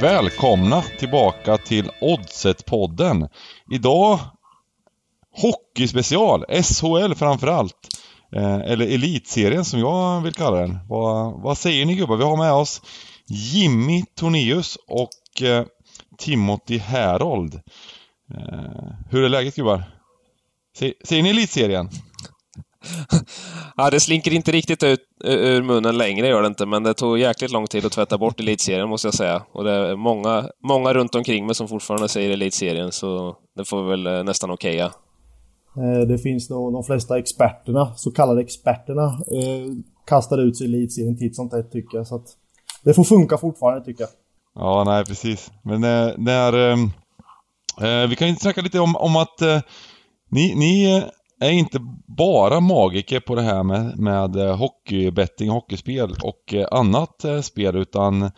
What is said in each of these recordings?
välkomna tillbaka till Oddset-podden. Idag Hockeyspecial, SHL framförallt. Eh, eller Elitserien som jag vill kalla den. Vad, vad säger ni gubbar? Vi har med oss Jimmy Tornéus och eh, Timothy Herold. Eh, hur är läget gubbar? Säger ni Elitserien? Ja, det slinker inte riktigt ut ur munnen längre, gör det inte, men det tog jäkligt lång tid att tvätta bort elitserien, måste jag säga. Och det är många, många runt omkring mig som fortfarande säger elitserien, så det får vi väl eh, nästan okeja. Eh, det finns nog de flesta experterna, så kallade experterna, eh, kastar ut sig i elitserien titt som tätt tycker jag. Så att det får funka fortfarande tycker jag. Ja, nej precis. Men när... när eh, vi kan ju snacka lite om, om att eh, ni, ni är inte bara magiker på det här med, med eh, hockeybetting, hockeyspel och eh, annat eh, spel utan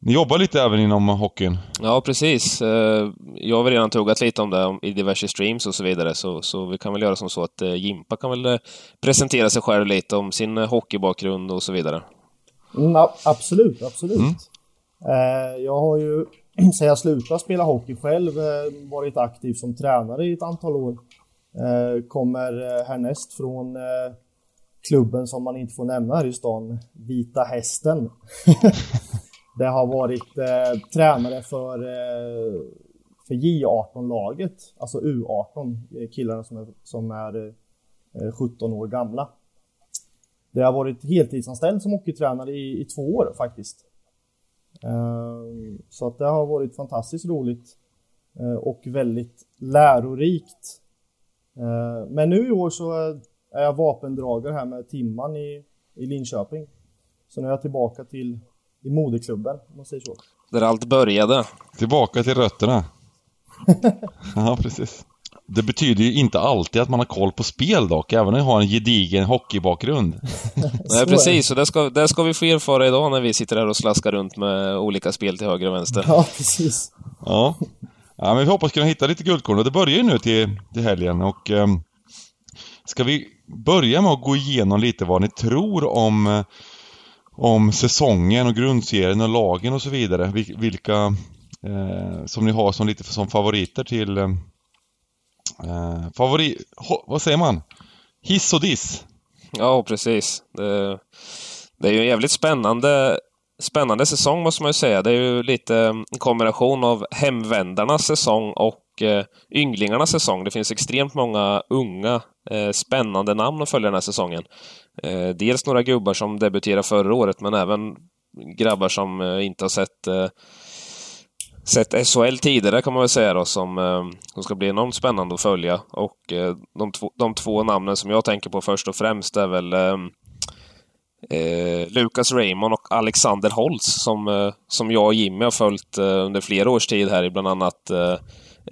ni jobbar lite även inom hockeyn? Ja, precis. Jag har väl redan tuggat lite om det i diverse streams och så vidare, så, så vi kan väl göra som så att Jimpa kan väl presentera sig själv lite om sin hockeybakgrund och så vidare. Mm, absolut, absolut. Mm. Jag har ju sedan jag slutade spela hockey själv varit aktiv som tränare i ett antal år. Eh, kommer eh, härnäst från eh, klubben som man inte får nämna här i stan, Vita Hästen. det har varit eh, tränare för, eh, för J18-laget, alltså U18, killarna som är, som är eh, 17 år gamla. Det har varit heltidsanställd som hockeytränare i, i två år faktiskt. Ehm, så att det har varit fantastiskt roligt och väldigt lärorikt men nu i år så är jag vapendragare här med Timman i, i Linköping. Så nu är jag tillbaka till i moderklubben, om man säger så. Där allt började. Tillbaka till rötterna. ja, precis. Det betyder ju inte alltid att man har koll på spel dock, även om man har en gedigen hockeybakgrund. Nej, precis. Och det ska, det ska vi få erfara idag när vi sitter här och slaskar runt med olika spel till höger och vänster. Ja, precis. Ja. Ja, men vi hoppas kunna hitta lite guldkorn och det börjar ju nu till, till helgen och eh, Ska vi börja med att gå igenom lite vad ni tror om eh, om säsongen och grundserien och lagen och så vidare. Vilka eh, som ni har som lite som favoriter till eh, eh favorit... Vad säger man? Hiss och diss? Ja, precis. Det, det är ju en jävligt spännande spännande säsong måste man ju säga. Det är ju lite mm, en kombination av hemvändarnas säsong och eh, ynglingarnas säsong. Det finns extremt många unga eh, spännande namn att följa den här säsongen. Eh, dels några gubbar som debuterade förra året, men även grabbar som eh, inte har sett eh, sett SHL tidigare kan man väl säga då, som, eh, som ska bli enormt spännande att följa. Och eh, de, två, de två namnen som jag tänker på först och främst är väl eh, eh, Lucas Raymond och Alexander Holtz som, eh, som jag och Jimmy har följt eh, under flera års tid här i bland annat eh,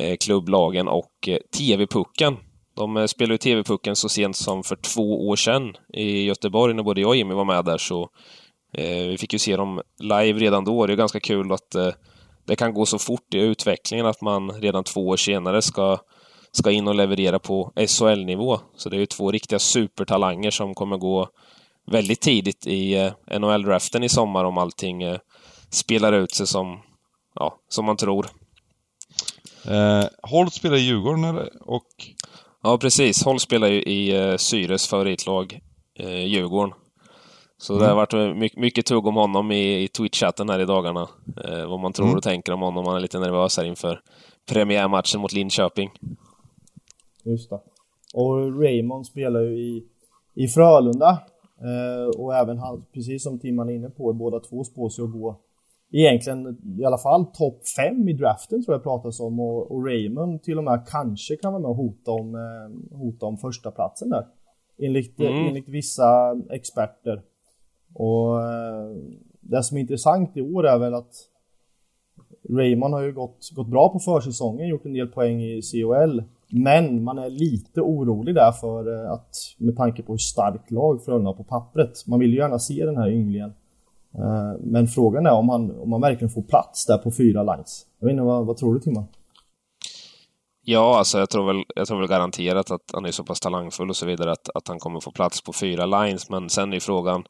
eh klubblagen och eh, TV-pucken. De eh, spelade ju TV-pucken så sent som för två år sedan i Göteborg när både jag och Jimmy var med där så eh, vi fick ju se dem live redan då. Det är ganska kul att det kan gå så fort i utvecklingen att man redan två år senare ska ska in och leverera på SHL-nivå. Så det är ju två riktiga supertalanger som kommer gå väldigt tidigt i eh, NHL-draften i sommar om allting eh, spelar ut sig som, ja, som man tror. Eh, Holt spelar i Djurgården eller? Och... Ja, precis. Holt spelar ju i eh, Syres favoritlag, eh, Djurgården. Så mm. det har varit mycket, mycket tugg om honom i, i Twitch-chatten här i dagarna. Eh, vad man tror mm. och tänker om honom. Man är lite nervös här inför premiärmatchen mot Linköping. Just det. Och Raymond spelar ju i, i Frölunda Eh, och även han, precis som Timman är inne på, båda två spår sig att gå egentligen i alla fall topp 5 i draften tror jag pratas om och, och, Raymond till och med kanske kan vara med och hota om, eh, hota om första platsen där. Enligt, mm. enligt vissa experter. Och eh, det som är intressant i år är väl att Raymond har ju gått, gått bra på försäsongen, gjort en del poäng i COL. Men man är lite orolig där för eh, att med tanke på hur starkt lag Frölunda på pappret. Man vill ju gärna se den här ynglingen. Eh, men frågan är om han, om han verkligen får plats där på fyra lines. Jag vet inte, vad, vad tror du Timman? Ja, alltså jag tror, väl, jag tror väl garanterat att han är så pass talangfull och så vidare att, att han kommer få plats på fyra lines. Men sen är ju frågan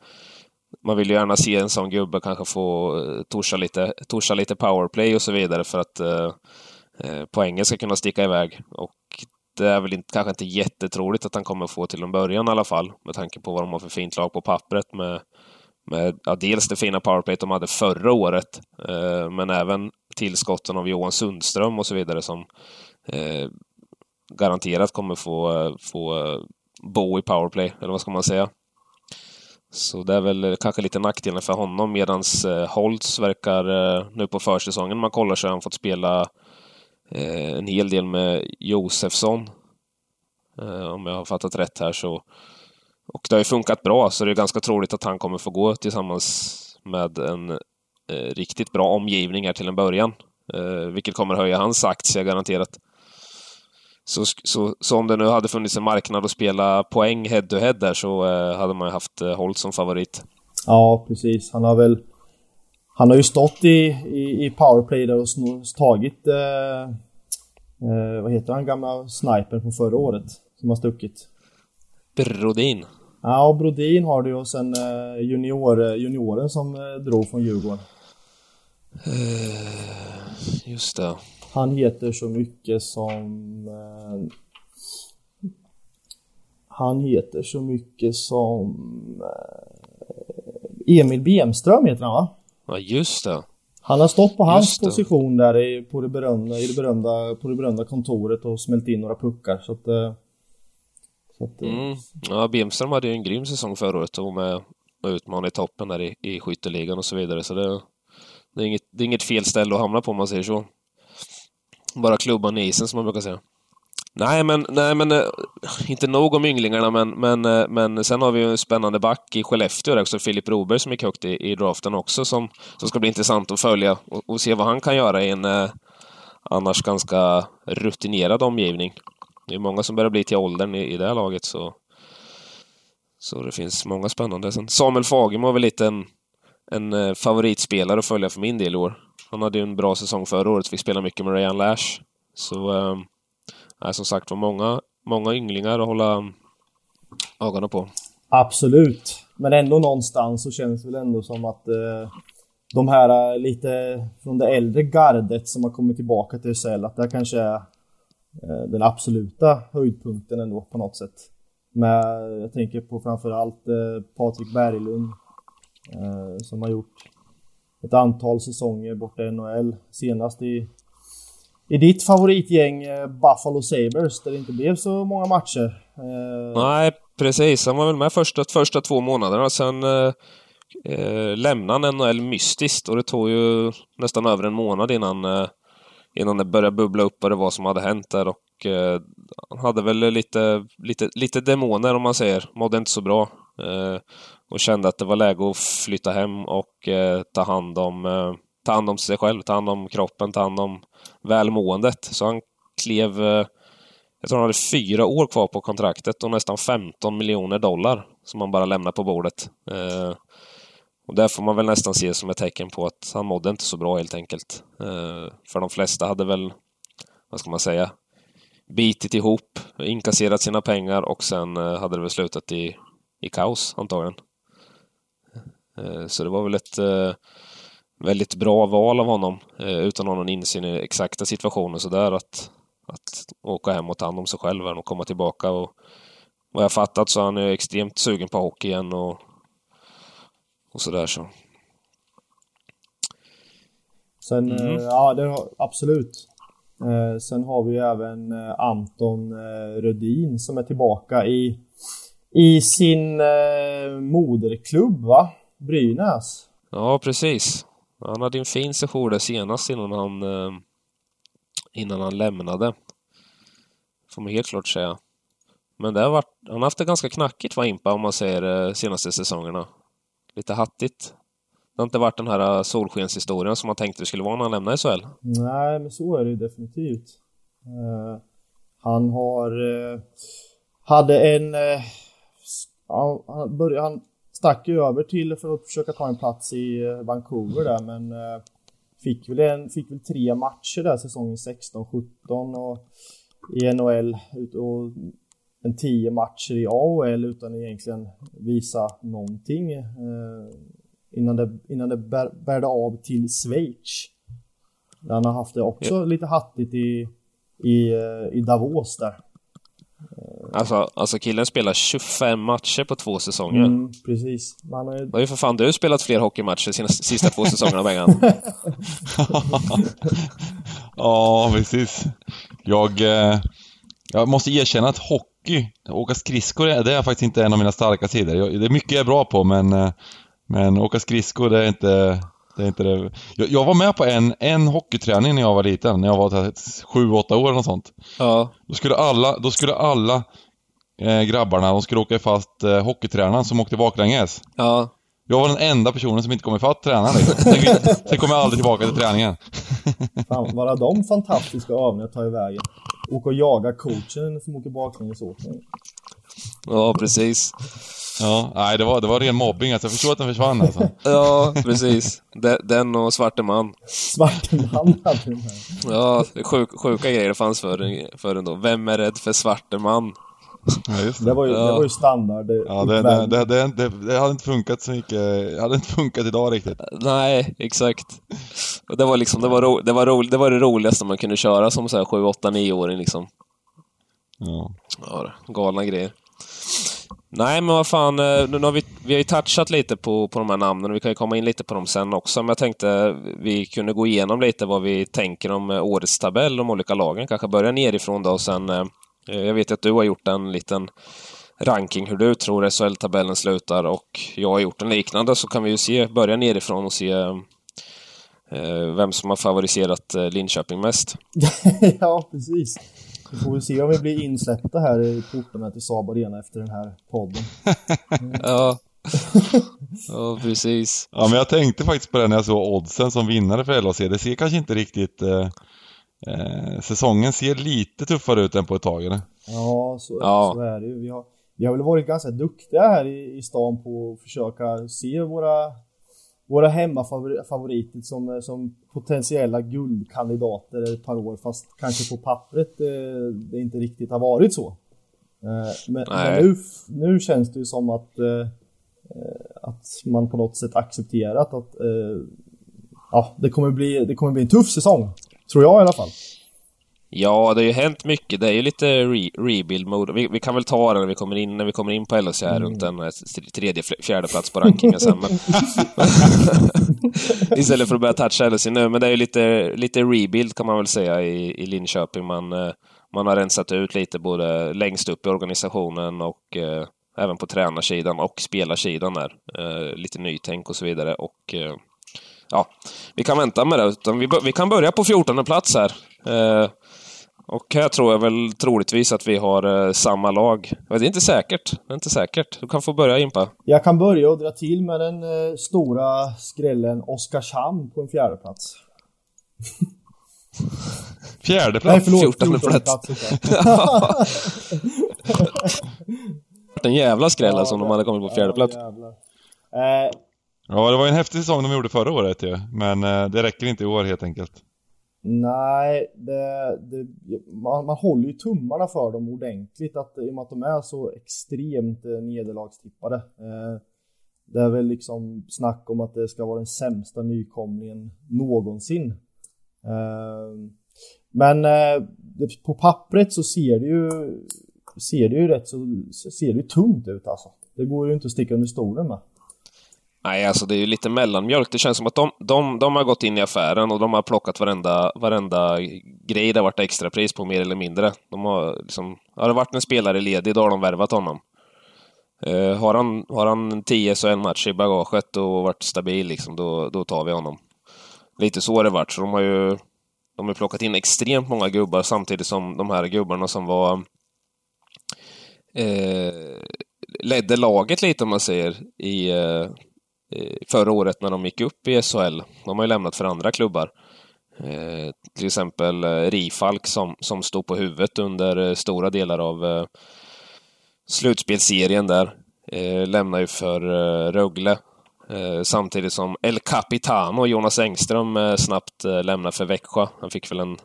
man vill ju gärna se en sån gubbe kanske få eh, torsa lite, torsa lite powerplay och så vidare för att eh, poängen ska kunna sticka iväg. Och det är väl inte, kanske inte jättetroligt att han kommer få till en början i alla fall, med tanke på vad de har för fint lag på pappret med, med ja, dels det fina powerplay de hade förra året, eh, men även tillskotten av Johan Sundström och så vidare som eh, garanterat kommer få, eh, få eh, bo i powerplay, eller vad ska man säga? Så det är väl kanske lite nackdelen för honom Medan eh, Holtz verkar eh, nu på försäsongen man kollar så har han fått spela eh, Eh, en hel del med Josefsson. Eh, om jag har fattat rätt här så. Och det har ju funkat bra så det är ganska troligt att han kommer få gå tillsammans med en eh, riktigt bra omgivning här till en början. Eh, vilket kommer höja hans aktie garanterat. Så, så, så, om det nu hade funnits en marknad att spela poäng head-to-head -head där så eh, hade man ju haft eh, Holt som favorit. Ja, precis. Han har väl... Han har ju stått i, i, i powerplay där och tagit... Eh, eh, vad heter han gamla snipern från förra året? Som har stuckit. Brodin. Ja, Brodin har du och sen eh, junior, junioren som eh, drog från Djurgården. Uh, just det. Han heter så mycket som... Eh, han heter så mycket som... Eh, Emil Bemström heter han va? Ja, just det. Han har stått på hans position där i, på det berömda, i det berömda, på det berömda kontoret och smält in några puckar så att... Eh, så att eh, mm. Ja, Bemström hade ju en grym säsong förra året och med och utmanade i toppen där i, i skytteligan och så vidare så det, det, är inget, det är inget fel ställe att hamna på om man säger så. Bara klubban i isen som man brukar säga. Nej, men, nej, men eh, inte nog om ynglingarna, men, men, eh, men sen har vi ju en spännande back i Skellefteå också, Filip Broberg som gick högt i, i draften också, som, som ska bli intressant att följa och, och se vad han kan göra i en eh, annars ganska rutinerad omgivning. Det är många som börjar bli till åldern i, i det här laget, så, så det finns många spännande. Sen Samuel Fagemo är väl lite en, en eh, favoritspelare att följa för min del i år. Han hade ju en bra säsong förra året, fick spela mycket med Ryan Lash. Så, eh, som sagt var, många, många ynglingar att hålla ögonen på. Absolut. Men ändå någonstans så känns det väl ändå som att eh, de här eh, lite från det äldre gardet som har kommit tillbaka till SHL, att det kanske är eh, den absoluta höjdpunkten ändå på något sätt. Med, jag tänker på framförallt eh, Patrik Berglund eh, som har gjort ett antal säsonger borta i NHL. Senast i, i ditt favoritgäng eh, Buffalo Sabres där det inte blev så många matcher. Eh, Nej, precis. Han var väl med första, första två månaderna. Sen eh, eh, lämnade han NHL mystiskt och det tog ju nästan över en månad innan, eh, innan det började bubbla upp vad det var som hade hänt där. Och, eh, han hade väl lite, lite, lite demoner om man säger. Mådde inte så bra. Eh, och kände att det var läge att flytta hem och eh, ta, hand om, eh, ta hand om sig själv, ta hand om kroppen, ta hand om välmåendet. Så han klev, eh, jag tror han hade fyra år kvar på kontraktet och nästan 15 miljoner dollar som han bara lämnade på bordet. Eh, och det får man väl nästan se som ett tecken på att han mådde inte så bra helt enkelt. Eh, för de flesta hade väl, vad ska man säga, bitit ihop, inkasserat sina pengar och sen hade det väl slutat i, i kaos antagligen. Så det var väl ett väldigt bra val av honom eh, utan någon insyn i exakta situationen sådär att, att åka hem och ta hand om sig själv och komma tillbaka. Och vad jag fattat så är han extremt sugen på hockey igen och, och sådär så. Sen, mm. ja det har, absolut. sen har vi ju även Anton Rödin som är tillbaka i, i sin moderklubb va? Brynäs. Ja, precis. Han hade en fin session där senast innan han, eh, innan han lämnade. Får man helt klart säga. Men det har varit, han har haft det ganska knackigt va, Impa, om man säger eh, senaste säsongerna. Lite hattigt. Det har inte varit den här eh, solskenshistorien som man tänkte det skulle vara när han lämnade SHL. Nej, men så är det ju definitivt. Uh, han har... Uh, hade en... Uh, han, började, han stack ju över till för att försöka ta en plats i eh, Vancouver där men eh, fick väl, en, fick väl tre matcher där säsongen 16-17 och i NHL och en tio matcher i AHL utan egentligen visa någonting eh, innan det, innan det bär, bärde av till Schweiz. Han har haft det också lite hattigt i, i, i Davos där. Alltså, alltså killen spelar 25 matcher på två säsonger. Mm, precis. Man har ju... Då har ju för fan du spelat fler hockeymatcher de sista två säsongerna, Bengan. ja, precis. Jag, eh, jag måste erkänna att hockey, åka skridskor, det är faktiskt inte en av mina starka sidor. Jag, det är mycket jag är bra på, men, eh, men åka skridskor, det är inte... Det är inte det. Jag, jag, var med på en, en hockeyträning när jag var liten, när jag var 7-8 år eller något sånt. Ja. Då skulle alla, då skulle alla eh, grabbarna, de skulle åka ifatt eh, hockeytränaren som åkte baklänges. Ja. Jag var den enda personen som inte kom ifatt tränaren liksom. sen, sen kom jag aldrig tillbaka till träningen. Fan, bara de fantastiska övningarna tar i vägen. Åka och jaga coachen som åker baklängesåkning. Ja, precis. Ja, nej det var, det var ren mobbing alltså. Jag förstår att den försvann alltså. ja, precis. Den och Svarte Man. Svarte Man hade den här. Ja, sjuk, sjuka grejer fanns förr, förr ändå. Vem är rädd för Svarte Man? Ja, just det. Det, var ju, ja. det var ju standard. Ja, det, det, det, det, det, hade inte funkat så mycket. Det hade inte funkat idag riktigt. Nej, exakt. Det var liksom, det var, ro, det var, ro, det var det roligaste man kunde köra som så här 7, 8, 9-åring liksom. Ja. Ja, galna grejer. Nej, men vad fan, eh, nu har vi, vi har ju touchat lite på, på de här namnen och vi kan ju komma in lite på dem sen också. Men jag tänkte vi kunde gå igenom lite vad vi tänker om eh, årets tabell, de olika lagen. Kanske börja nerifrån då och sen... Eh, jag vet att du har gjort en liten ranking hur du tror SHL-tabellen slutar och jag har gjort en liknande så kan vi ju se, börja nerifrån och se vem som har favoriserat Linköping mest. ja, precis. Vi får väl se om vi blir insläppta här i portarna till Saab Arena efter den här podden. Mm. ja. ja, precis. Ja, men jag tänkte faktiskt på det när jag såg oddsen som vinnare för LHC. Det ser kanske inte riktigt... Eh, eh, säsongen ser lite tuffare ut än på ett tag, eller? Ja, så, ja. så är det ju. Vi har, vi har väl varit ganska duktiga här i, i stan på att försöka se våra våra hemmafavoriter som, som potentiella guldkandidater ett par år fast kanske på pappret det, det inte riktigt har varit så. Eh, men, men nu, nu känns det ju som att, eh, att man på något sätt accepterat att eh, ja, det, kommer bli, det kommer bli en tuff säsong. Tror jag i alla fall. Ja, det har ju hänt mycket. Det är ju lite re rebuild mode. Vi, vi, kan väl ta det när vi kommer in, när vi kommer in på LHC här mm. runt en tredje, fjärde plats på rankingen sen. Men... Istället för att börja toucha LHC nu. Men det är ju lite, lite rebuild kan man väl säga i, i Linköping. Man, eh, man har rensat ut lite både längst upp i organisationen och eh, även på tränarsidan och spelarsidan där. Eh, lite nytänk och så vidare. Och eh, ja, vi kan vänta med det. Utan vi, vi kan börja på 14 plats här. Eh, och här tror jag väl troligtvis att vi har eh, samma lag. Men det är inte säkert. Det är inte säkert. Du kan få börja Impa. Jag kan börja och dra till med den eh, stora skrällen Oskarshamn på en fjärde plats. fjärde plats? Nej, förlåt. 14 plats. plats en jävla skräll ja, som de hade kommit på fjärde plats. Eh, ja, det var en häftig säsong de gjorde förra året ju. Men eh, det räcker inte i år helt enkelt. Nej, det, det, man, man håller ju tummarna för dem ordentligt att, i och med att de är så extremt eh, nederlagstippade. Eh, det är väl liksom snack om att det ska vara den sämsta nykomlingen någonsin. Eh, men eh, på pappret så ser det ju ser det ju rätt så ser det ju tungt ut alltså. Det går ju inte att sticka under stolen med. Nej, alltså det är ju lite mellanmjölk. Det känns som att de, de, de har gått in i affären och de har plockat varenda, varenda grej det har varit extrapris på, mer eller mindre. De har liksom, har det varit en spelare ledig, då har de värvat honom. Uh, har han, har han 10 så en match i bagaget och varit stabil, liksom, då, då tar vi honom. Lite så har det varit. Så de har ju de har plockat in extremt många gubbar samtidigt som de här gubbarna som var eh, ledde laget lite om man säger i, Eh, Eh, förra året när de gick upp i SHL. De har ju lämnat för andra klubbar. Eh, till exempel eh, Rifalk som, som stod på huvudet under eh, stora delar av slutspelserien där. lämnar ju för Rögle. samtidigt som El Capitano, Jonas Engström, snabbt lämnar för Växjö. Han fick väl en,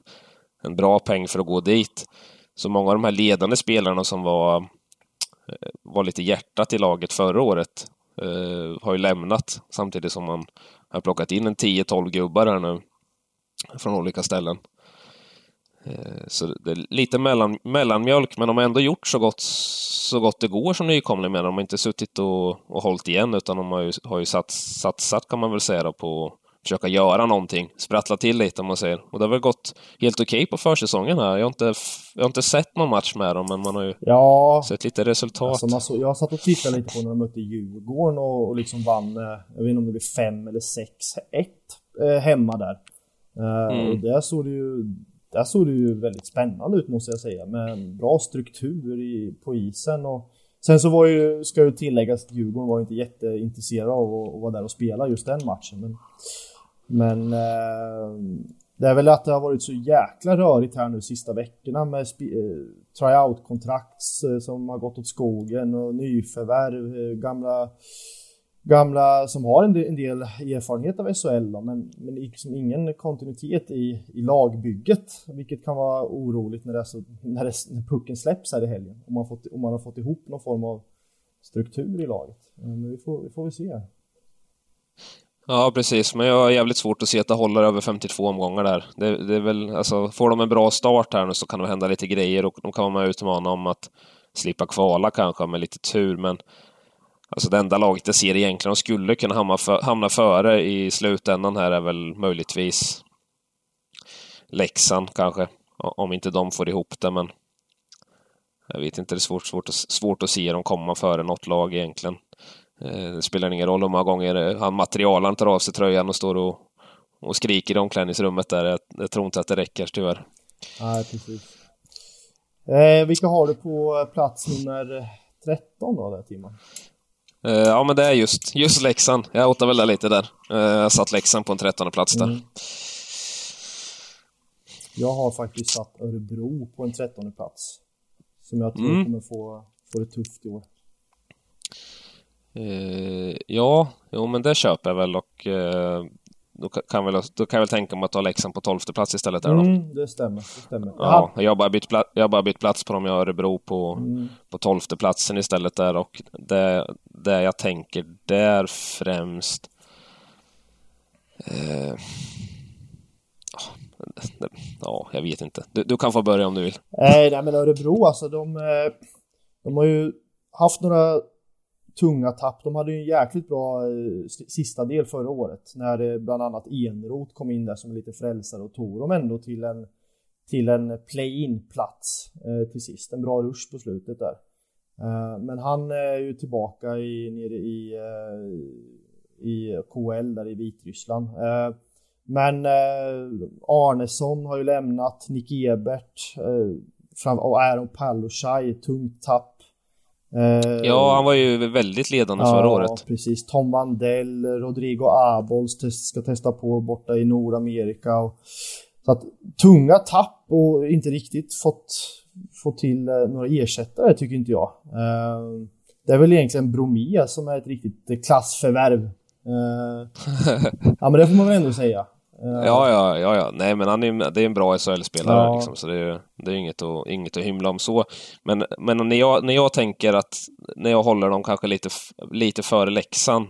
en bra peng för att gå dit. så många av de här ledande spelarna som var, var lite hjärtat i laget förra året Eh, har ju lämnat samtidigt som man har plockat in en 10-12 gubbar här nu från olika ställen. Eh, så det är lite mellan, mellanmjölk, men de har ändå gjort så gott, så gott det går som nykomling med. De har inte suttit och, och hållit igen, utan de har ju, har ju sats, satsat, kan man väl säga, då, på försöka göra någonting. Sprattla till lite, om man säger. Och det har väl gått helt okej okay på försäsongen här. Jag har, inte, jag har inte sett någon match med dem, men man har ju ja, sett lite resultat. Alltså så, jag satt och tittade lite på när de mötte Djurgården och, och liksom vann, eh, jag vet inte om det blir 5 eller 6-1 eh, hemma där. Eh, mm. Och där såg det ju där såg det ju väldigt spännande ut måste jag säga med bra struktur i, på isen och sen så var ju, ska ju tilläggas att Djurgården var inte jätteintresserade av att, att vara där och spela just den matchen men men eh, det är väl att det har varit så jäkla rörigt här nu sista veckorna med eh, tryout-kontrakt eh, som har gått åt skogen och nyförvärv, eh, gamla gamla som har en del, en del erfarenhet av SHL då, men, men liksom ingen kontinuitet i, i lagbygget, vilket kan vara oroligt när, det så, när, det, när pucken släpps här i helgen. Om man, fått, om man har fått ihop någon form av struktur i laget. Eh, men vi får, vi får väl se. Ja, precis. Men jag har jävligt svårt att se att det håller över 52 omgångar där. Det, det är väl, alltså, får de en bra start här nu så kan det hända lite grejer och de kan vara med utmana om att slippa kvala kanske med lite tur, men Alltså det enda laget jag ser egentligen de skulle kunna hamna, för, hamna före i slutändan här är väl möjligtvis Leksand kanske. Om inte de får ihop det, men jag vet inte, det är svårt, svårt, svårt att se dem komma före något lag egentligen. Eh, det spelar ingen roll hur många gånger eh, han materialen tar av sig tröjan och står och, och skriker i omklädningsrummet där. Jag, jag tror inte att det räcker tyvärr. Nej, precis. Eh, vilka har du på plats nummer 13 då, där Timon? Uh, ja, men det är just, just Leksand. Jag åt väl lite där. Uh, jag satt Leksand på en trettonde plats där. Mm. Jag har faktiskt satt Örebro på en trettonde plats. Som jag tror mm. kommer få, få det tufft i år. Uh, ja, jo men det köper jag väl och då kan, väl, då kan jag väl tänka mig att ta Leksand på tolfte plats istället där då. Mm, det stämmer. Det stämmer. Ja, jag har bara bytt, plats, jag bara bytt plats på dem. Jag har Örebro på, mm. på tolfte platsen istället där och det, det jag tänker där främst eh, Ja, jag vet inte. Du, du, kan få börja om du vill. Nej, nej men Örebro alltså, de, eh, de har ju haft några tunga tapp. De hade ju en jäkligt bra eh, sista del förra året när eh, bland annat Enrot kom in där som lite frälsare och tog dem ändå till en till en play-in plats eh, till sist. En bra rush på slutet där. Men han är ju tillbaka i, nere i, i KL där i Vitryssland. Men Arnesson har ju lämnat, Nick Ebert och Aaron Palushaj, tungt tapp. Eh, ja, han var ju väldigt ledande ja, förra året. Precis. Tom Vandell, Rodrigo Abols ska testa på borta i Nordamerika. Och, så att tunga tapp och inte riktigt fått, fått till eh, några ersättare tycker inte jag. Eh, det är väl egentligen Bromia som är ett riktigt klassförvärv. ja, men det får man väl ändå säga. Ja, ja, ja, ja. Nej, men han är, det är en bra SHL-spelare, ja. liksom, så det är, det är inget, att, inget att hymla om så. Men, men när, jag, när jag tänker att, när jag håller dem kanske lite, lite före Leksand,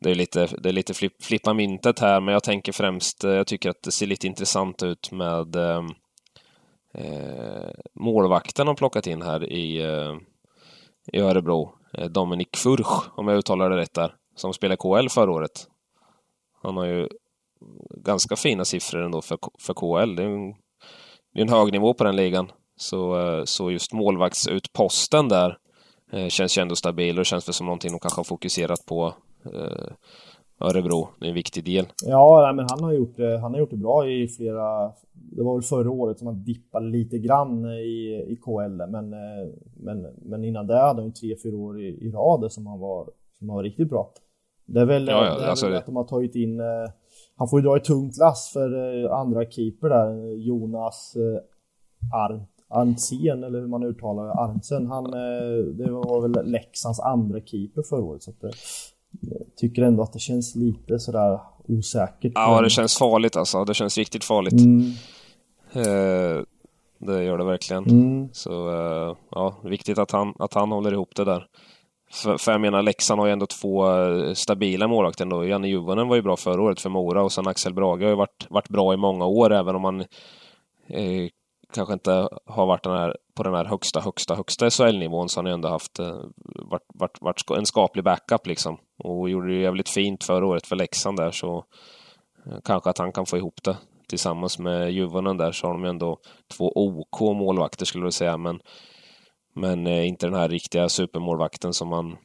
det är lite, det är lite flipp, flippa mintet här, men jag tänker främst, eh, jag tycker att det ser lite intressant ut med ehm, eh, målvakten de plockat in här i, eh, i Örebro. Eh, Dominik Furch, om jag uttalar det rätt där, som spelade KL förra året. Han har ju ganska fina siffror ändå för, för KL. Det är, en, det är en hög nivå på den ligan. Så, eh, så just målvaktsutposten där eh, känns ju ändå stabil och känns väl som någonting de kanske har fokuserat på eh, Örebro. Det är en viktig del. Ja, men han har, gjort det, han har gjort det bra i flera... Det var väl förra året som han dippade lite grann i, i KL. Men, men, men innan det hade han tre, fyra år i, i rad som han var, som han var riktigt bra. Det är väl, ja, ja, det är alltså väl att de har tagit in han får ju dra ett tungt lass för eh, andra keeper där, Jonas eh, Arnt. Arntsen eller hur man uttalar det, Arntsen. Han, eh, det var väl Leksands andra keeper förra året. Så att, jag tycker ändå att det känns lite sådär osäkert. Ja, det känns farligt alltså. Det känns riktigt farligt. Mm. Det gör det verkligen. Mm. Så ja, viktigt att han, att han håller ihop det där. För, för jag menar, Leksand har ju ändå två eh, stabila målvakter ändå. Janne Juvonen var ju bra förra året för Mora och sen Axel Brage har ju varit, varit bra i många år, även om han eh, kanske inte har varit den här, på den här högsta, högsta, högsta SHL-nivån så har han ju ändå haft eh, varit, varit, varit en skaplig backup liksom. Och gjorde det jävligt fint förra året för Leksand där så eh, kanske att han kan få ihop det. Tillsammans med Juvonen där så har de ju ändå två OK målvakter skulle jag säga men men eh, inte den här riktiga supermålvakten som man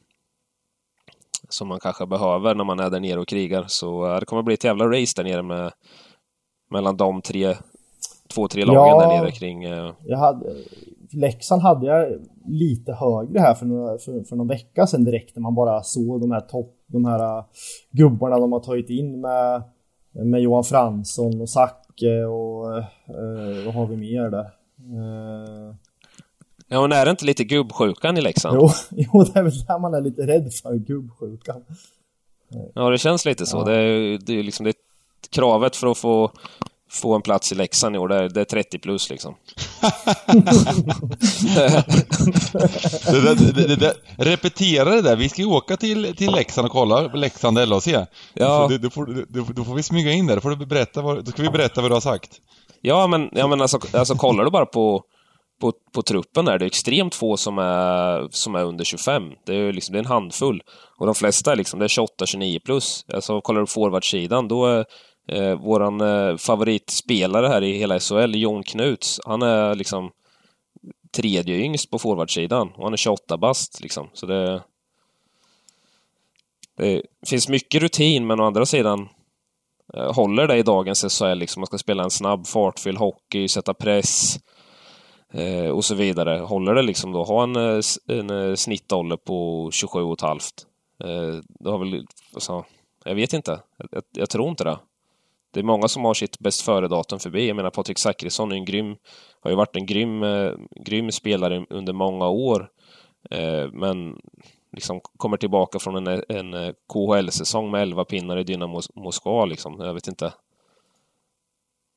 som man kanske behöver när man är där nere och krigar. Så det kommer bli ett jävla race där nere med mellan de tre två, tre lagen ja, där nere kring... Uh... Jag hade, Leksand hade jag lite högre här för, några, för, för någon vecka sedan direkt när man bara såg de här topp, de här uh, gubbarna de har tagit in med, med Johan Fransson och Zacke och uh, vad har vi mer där? Ja, men är det inte lite gubbsjukan i Leksand? Jo, jo, det är väl där man är lite rädd för, gubbsjukan. Ja, det känns lite så. Ja. Det är, det är liksom det kravet för att få få en plats i Leksand i år, det är, det är 30 plus liksom. det, det, det, repetera det där, vi ska ju åka till, till Leksand och kolla Leksand LHC. Ja. Då, då, får, då, då, får vi smyga in där, då, får du berätta vad, då ska vi berätta vad du har sagt. Ja, men, ja, men alltså, alltså kollar du bara på, på, på truppen där, det är extremt få som är, som är under 25. Det är, liksom, det är en handfull. Och de flesta är liksom, det är 28-29 plus. Alltså kollar du på forwardsidan, då är Eh, vår eh, favoritspelare här i hela SHL, Jon Knuts, han är liksom tredje yngst på forwardsidan och han är 28 bast liksom. Så det, det finns mycket rutin, men å andra sidan eh, håller det i dagens SHL liksom. Man ska spela en snabb, fartfylld hockey, sätta press eh, och så vidare. Håller det liksom då, ha en, eh, en eh, snittålder på 27,5. Eh, det har väl, alltså, jag vet inte. Jag, jag, tror inte det det är många som har sitt bäst före-datum förbi. Jag menar Patrik Zackrisson är en grym, har ju varit en grym, eh, grym spelare under många år. Eh, men liksom kommer tillbaka från en, en eh, KHL-säsong med 11 pinnar i Dynamo Moskva liksom. Jag vet inte.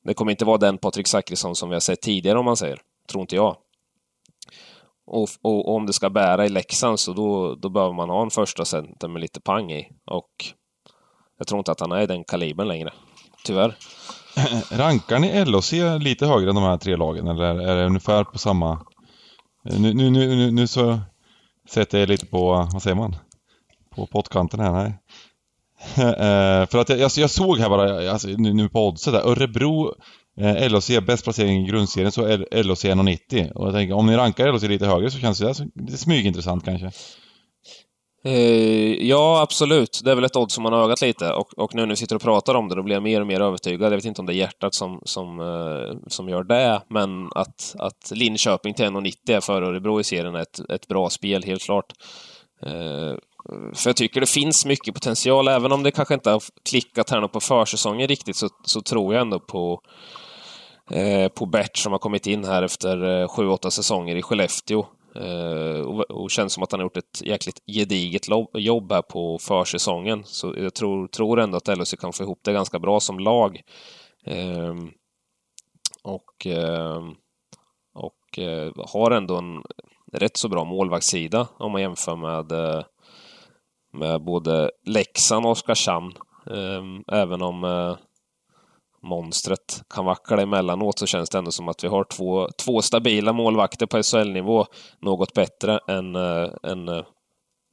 Det kommer inte vara den Patrik Zackrisson som vi har sett tidigare om man säger. Tror inte jag. Och, och, och, om det ska bära i Leksand så då, då behöver man ha en första center med lite pang i. Och jag tror inte att han är i den kalibern längre. Tyvärr. Rankar ni LOC lite högre än de här tre lagen eller är det ungefär på samma... Nu, nu, nu, nu så sätter jag lite på, vad säger man? På pottkanten här, nej. Eh, för att jag, jag, såg här bara, alltså, nu, nu på oddset där, Örebro Eh, LHC bäst placering i grundserien så är 1,90 och jag tänker om ni rankar LHC lite högre så känns det lite smygintressant kanske. Eh, ja, absolut. Det är väl ett odds som man har ögat lite och, och nu när vi sitter och pratar om det, då blir jag mer och mer övertygad. Jag vet inte om det är hjärtat som, som, eh, som gör det, men att, att Linköping till 1,90 är före Örebro i serien är ett, ett bra spel, helt klart. Eh, för jag tycker det finns mycket potential, även om det kanske inte har klickat här på försäsongen riktigt, så, så tror jag ändå på Eh, på Bert som har kommit in här efter eh, 7-8 säsonger i Skellefteå. Eh, och, känns som att han har gjort ett jäkligt gediget jobb här på försäsongen. Så jag tror, tror ändå att LHC kan få ihop det ganska bra som lag. Ehm, och ehm, och har ändå en rätt så bra målvaktssida om man jämför med, med både Leksand och Oskarshamn. Ehm, även om monstret kan vackla emellanåt så känns det ändå som att vi har två, två stabila målvakter på SHL-nivå. Något bättre än, äh, än, äh,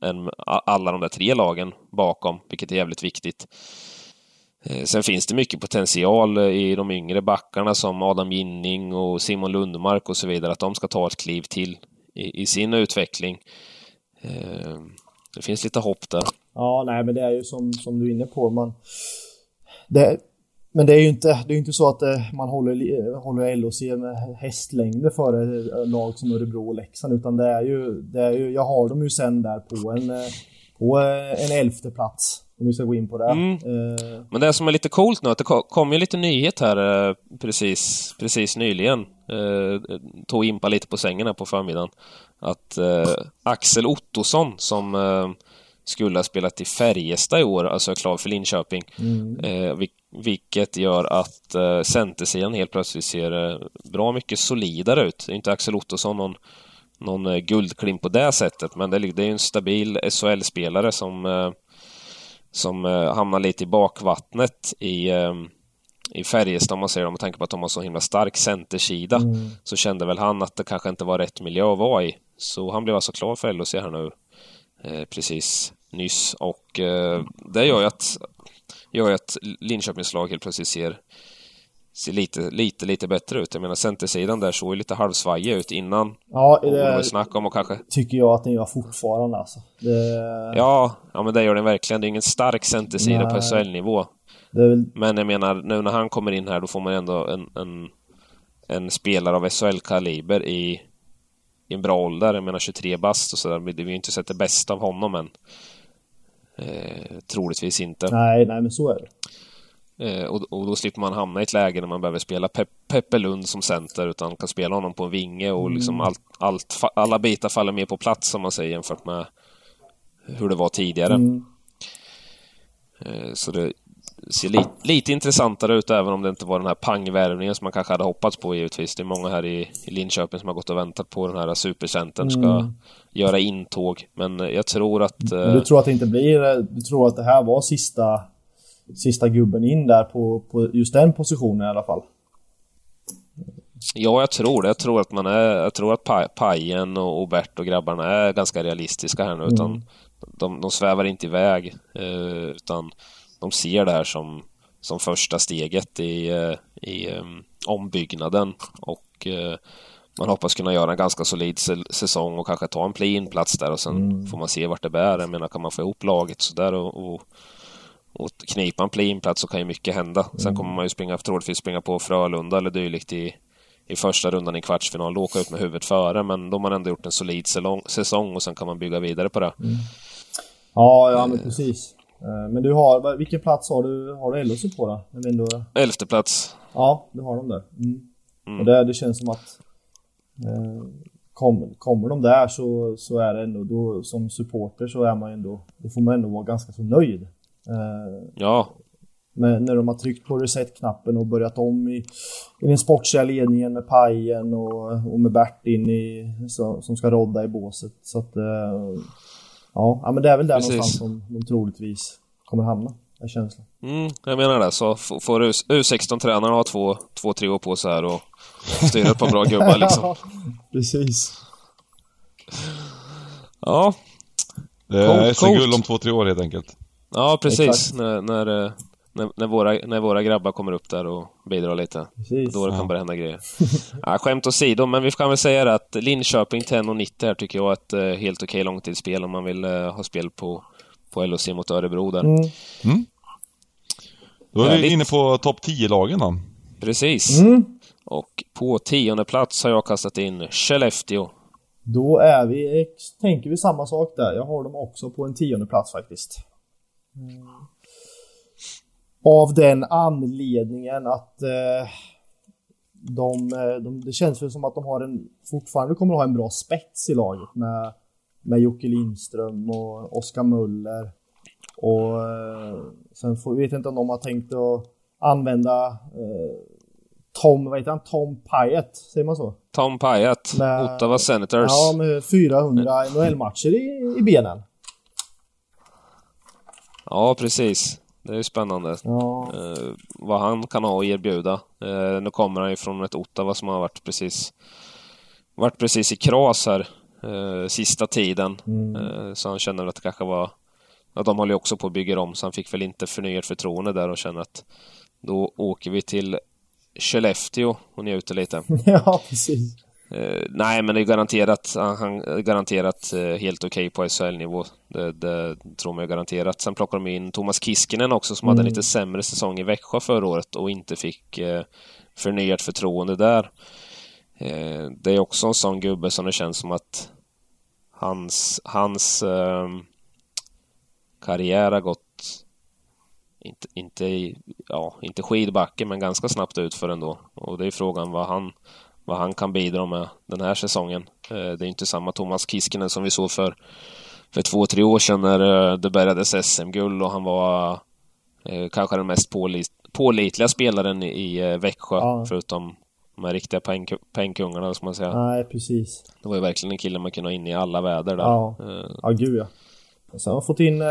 än alla de där tre lagen bakom, vilket är jävligt viktigt. Eh, sen finns det mycket potential i de yngre backarna som Adam Ginning och Simon Lundmark och så vidare, att de ska ta ett kliv till i, i sin utveckling. Det finns lite hopp där. Ja, nej, men det är ju som, som du är inne på. Man, det, men det är ju inte, det är inte så att eh, man håller, håller LOC med hästlängder före eh, lag som Örebro och Leksand utan det är ju, det är ju jag har dem ju sen där på en, eh, på en elfte plats. Om vi ska gå in på det. Mm. Uh, Men det som är lite coolt nu, att det kom ju lite nyhet här precis, precis nyligen. Uh, tog Impa lite på sängen här på förmiddagen. Att uh, Axel Ottosson som skulle ha spelat i Färjestad i år, alltså är klar för Linköping. Mm. Vilket gör att eh, centersidan helt plötsligt ser eh, bra mycket solidare ut. Det är inte Axel Ottosson någon, någon eh, guldklimp på det sättet, men det, är- ju en stabil SHL-spelare som, eh, som hamnar lite i bakvattnet i, i Färjestad om man säger det, med tanke på att de har så himla stark centersida. Mm. Så kände väl han att det kanske inte var rätt miljö att vara i. Så han blev alltså klar för LHC här nu precis nyss och det gör ju att, gör ju att Linköpings lag helt plötsligt ser, ser lite, lite, lite bättre ut. Jag menar centersidan där såg ju lite halvsvajig ut innan. Ja, Och det var det snack om och kanske... tycker jag att den gör fortfarande alltså. Det, Ja, ja men det gör den verkligen. Det är ingen stark centersida på Nej. SHL-nivå. det är väl, Men jag menar, nu när han kommer in här då får man ändå en, en, en spelare av SHL-kaliber i, i en bra ålder. Jag menar 23 bast och sådär. Vi har ju inte sett det bästa av honom än. Eh, troligtvis inte. nej, nej men så är det. Eh, och, och då slipper man hamna i ett läge när man behöver spela Pe Peppe Lund som center utan kan spela honom på en vinge och liksom allt, allt, alla bitar faller mer på plats som man säger jämfört med hur det var tidigare. Mm. Eh, Så det ser li lite intressantare ut även om det inte var den här pangvärvningen som man kanske hade hoppats på givetvis. Det är många här i, i Linköping som har gått och väntat på den här supercentern ska Mm. göra intåg. Men eh, jag tror att... Eh, du tror att det inte blir, du tror att det här var sista, sista gubben in där på, på just den positionen i alla fall? Ja, jag tror det. Jag tror att man är... Jag tror att Pa- Pajen och, Bert och grabbarna är ganska realistiska här nu. Utan de, de svävar inte iväg. Eh, utan de ser det här som, som första steget i, eh, i eh, ombyggnaden. Och eh, man hoppas kunna göra en ganska solid säsong och kanske ta en play-in-plats där och sen får man se vart det bär. Jag menar, kan man få ihop laget sådär och, och och knipa en play-in-plats så kan ju mycket hända. Sen kommer man ju springa, troligtvis springa på Frölunda eller dylikt i, i första rundan i kvartsfinal och åka ut med huvudet före. Men då har man ändå gjort en solid säsong, och sen kan man bygga vidare på det. Ja, ja men precis. Eh, Men du har, vilken plats har du, har du LHC på då? Jag Elfte plats. ja, du har dem där. Mm. Och det, det känns som att eh, kom, kommer de där så, så är det ändå, då, som supporter så är man ändå, då får man ändå vara ganska så nöjd. Eh, Ja, med, när de har tryckt på reset-knappen och börjat om i, i den sportsliga ledningen med Pajen och, och med Bert in i, så, som ska rodda i båset. Så att, eh, ja, ja, men det är väl där Precis. någonstans som de troligtvis kommer hamna, är känslan. mm, jag menar det. Så får U- U16-tränaren ha två, två, tre år på sig här och styra ett par bra gubbar liksom. Precis. Ja, Det är SM-guld om två, tre år helt enkelt. ja precis. Exakt. När, när, eh, när, när, våra, när våra grabbar kommer upp där och bidrar lite. Precis. Då det kan Ja. börja hända grejer. ja, skämt åsido, men vi kan väl säga det att Linköping 10,90 här tycker jag är ett eh, helt okej långtidsspel om man vill eh, ha spel på, på LHC mot Örebro där. Mm. Då är vi Härligt. inne på topp 10-lagen då. Precis. Mm. Och på tionde plats har jag kastat in Skellefteå. Då är vi, ex- tänker vi samma sak där. Jag har dem också på en tionde plats faktiskt. Mm. Av den anledningen att eh, de, eh, de, det känns väl som att de har en, fortfarande kommer att ha en bra spets i laget med, med Jocke Lindström och Oskar Muller. Och eh, sen får, vet jag inte om de har tänkt att använda eh, Tom, vad heter han? Tom Pyatt, säger man så? Tom Pyatt, Med- Ottawa Senators. Ja, med 400 NHL-matcher i, i benen. Ja, precis. Det är ju spännande. Ja, Eh, vad han kan ha att erbjuda. Eh, nu kommer han ju från ett Ottawa som har varit precis varit precis i kras här eh, sista tiden. Eh, så han känner att det kanske var... Ja, de håller ju också på att bygga om så han fick väl inte förnyat förtroende där och känner att då åker vi till Skellefteå och njuter lite. ja precis. Eh, nej, men det är garanterat, han, är garanterat eh, helt okej på SHL-nivå. Det, det tror man är garanterat. Sen plockar de in Thomas Kiskinen också som hade en lite sämre säsong i Växjö förra året och inte fick eh, förnyat förtroende där. Eh, det är också en sån gubbe som det känns som att hans, hans eh, karriär har gått inte, inte, ja, inte skidbacke men ganska snabbt ut för ändå. Och det är frågan vad han vad han kan bidra med den här säsongen. Eh, Det är inte samma Thomas Kiskinen som vi såg för, för två, tre år sedan när eh, det bärgades SM-guld och han var eh, kanske den mest pålis, pålitliga spelaren i Växjö, ja. förutom de här riktiga poäng, poängkungarna, ska man säga. Nej, precis. Det var ju verkligen en kille man kunde ha in i alla väder där. Ja, ja gud ja. Sen har jag fått in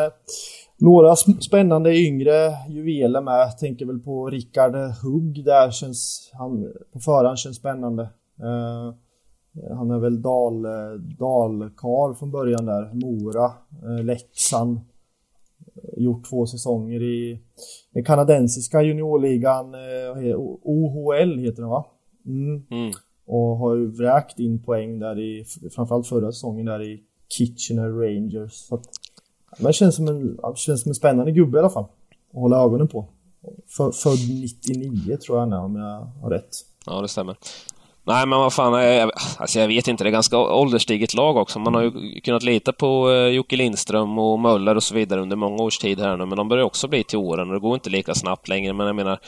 några spännande yngre juveler med. Jag tänker väl på Rickard Hugg där. Känns, han, på förhand känns spännande. Uh, han är väl dal, dalkar från början där. Mora, uh, Leksand. Gjort två säsonger i den kanadensiska juniorligan. Uh, OHL heter den va? Mm. Mm. Och har ju vräkt in poäng där i, framförallt förra säsongen där i Kitchener Rangers. Så att, men känns som en, känns som en spännande gubbe i alla fall. Att hålla ögonen på. För, född 99 tror jag nu om jag har rätt. Ja, det stämmer. Nej, men vad fan, jag, alltså jag vet inte, det är ganska ålderstiget lag också. Man har ju kunnat lita på eh, Jocke Lindström och Möller och så vidare under många års tid här nu, men de börjar också bli till åren och det går inte lika snabbt längre. Men jag menar,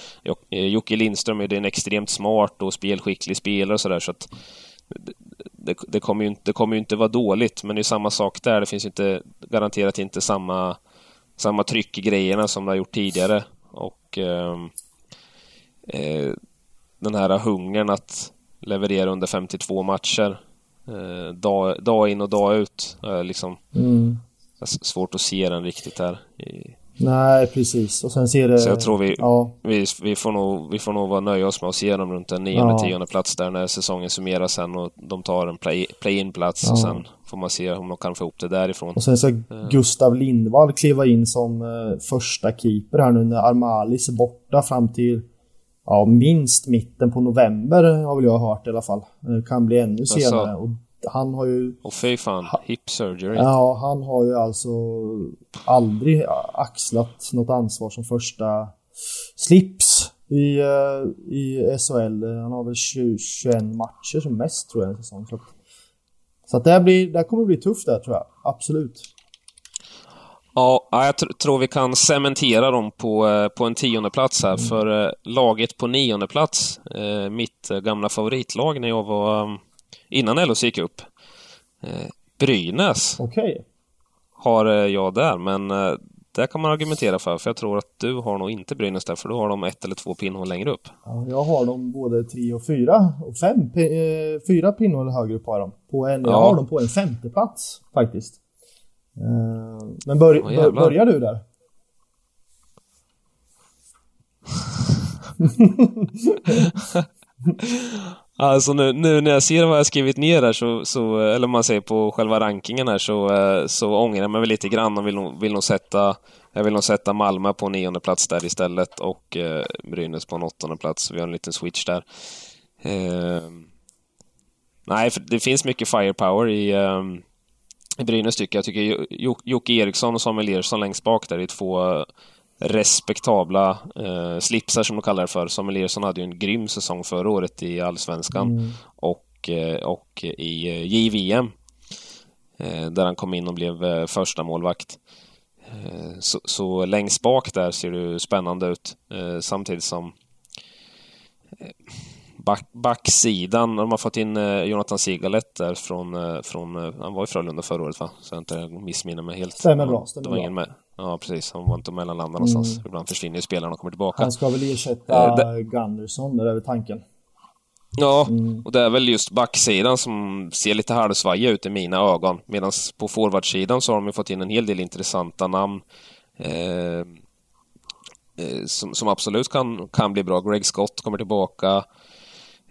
eh, Jocke Lindström är en extremt smart och spelskicklig spelare och sådär, så att det, det, kommer ju inte, det kommer ju inte vara dåligt, men det är samma sak där. Det finns inte, garanterat inte samma, samma tryck i grejerna som det har gjort tidigare. Och eh, eh, den här hungern att leverera under 52 matcher eh, dag, dag in och dag ut. Eh, liksom, mm. Svårt att se den riktigt här. I, Nej, precis. Och sen ser det... Så jag tror vi, ja. vi, vi, får nog, vi får nog vara nöja oss med att se dem runt en nionde, ja. tionde plats där när säsongen summeras sen och de tar en play-in-plats play och sen får man se om de kan få ihop det därifrån. Och sen så Gustav Lindvall kliva in som uh, första keeper här nu när Armalis är borta fram till ja, minst mitten på november har väl jag hört i alla fall. Det kan bli ännu senare. Och han har ju... Och fy fan, hip surgery. Ja, han har ju alltså aldrig axlat något ansvar som första slips i, uh, i SHL. Han har väl 20, 21 matcher som mest tror jag en säsong. Så, så att det, blir, det kommer bli tufft där tror jag, absolut. Ja, jag tr tror vi kan cementera dem på, eh, på en tionde plats här, mm. för uh, laget på nionde plats, mitt gamla favoritlag när jag var innan LHC gick upp. Eh, Brynäs okay. har eh, jag där, men eh, det kan man argumentera för, för jag tror att du har nog inte Brynäs där, för då har de ett eller två pinnhål längre upp. Ja, jag har dem både tre och fyra, och fem, fyra pinnhål högre upp har de. På en, ja. Jag har dem på en femte plats faktiskt. Men bör, oh, bör, börjar du där? Alltså nu, nu när jag ser vad jag skrivit ner här så, så eller man säger på själva rankingen här så, eh, så ångrar jag mig väl lite grann och vill nog, vill nog sätta jag vill nog sätta Malmö på nionde plats där istället och eh, Brynäs på en åttonde plats. Vi har en liten switch där. Eh, nej, för det finns mycket firepower i, eh, i Brynäs tycker jag. Jag tycker Jocke Eriksson och Samuel Ersson längst bak där är två respektabla eh, slipsar som de kallar det för. Samuel Ersson hade ju en grym säsong förra året i Allsvenskan mm. och, eh, och i eh, JVM eh, där han kom in och blev första målvakt. Så, så, längst bak där ser det spännande ut samtidigt som back, backsidan, de har fått in Jonathan Sigalet där från, från han var i Frölunda förra året va? Så jag inte missminner mig helt. Stämmer bra, stämmer det var ingen med. Ja, precis. Han var inte mellanlanda någonstans. Mm. Ibland försvinner ju spelarna och kommer tillbaka. Han ska väl ersätta äh, Gunderson, det är väl tanken. Ja, mm. och det är väl just backsidan som ser lite halvsvajiga ut i mina ögon. Medan på forwardsidan så har de ju fått in en hel del intressanta namn. Eh, eh, som, som, absolut kan, kan bli bra. Greg Scott kommer tillbaka.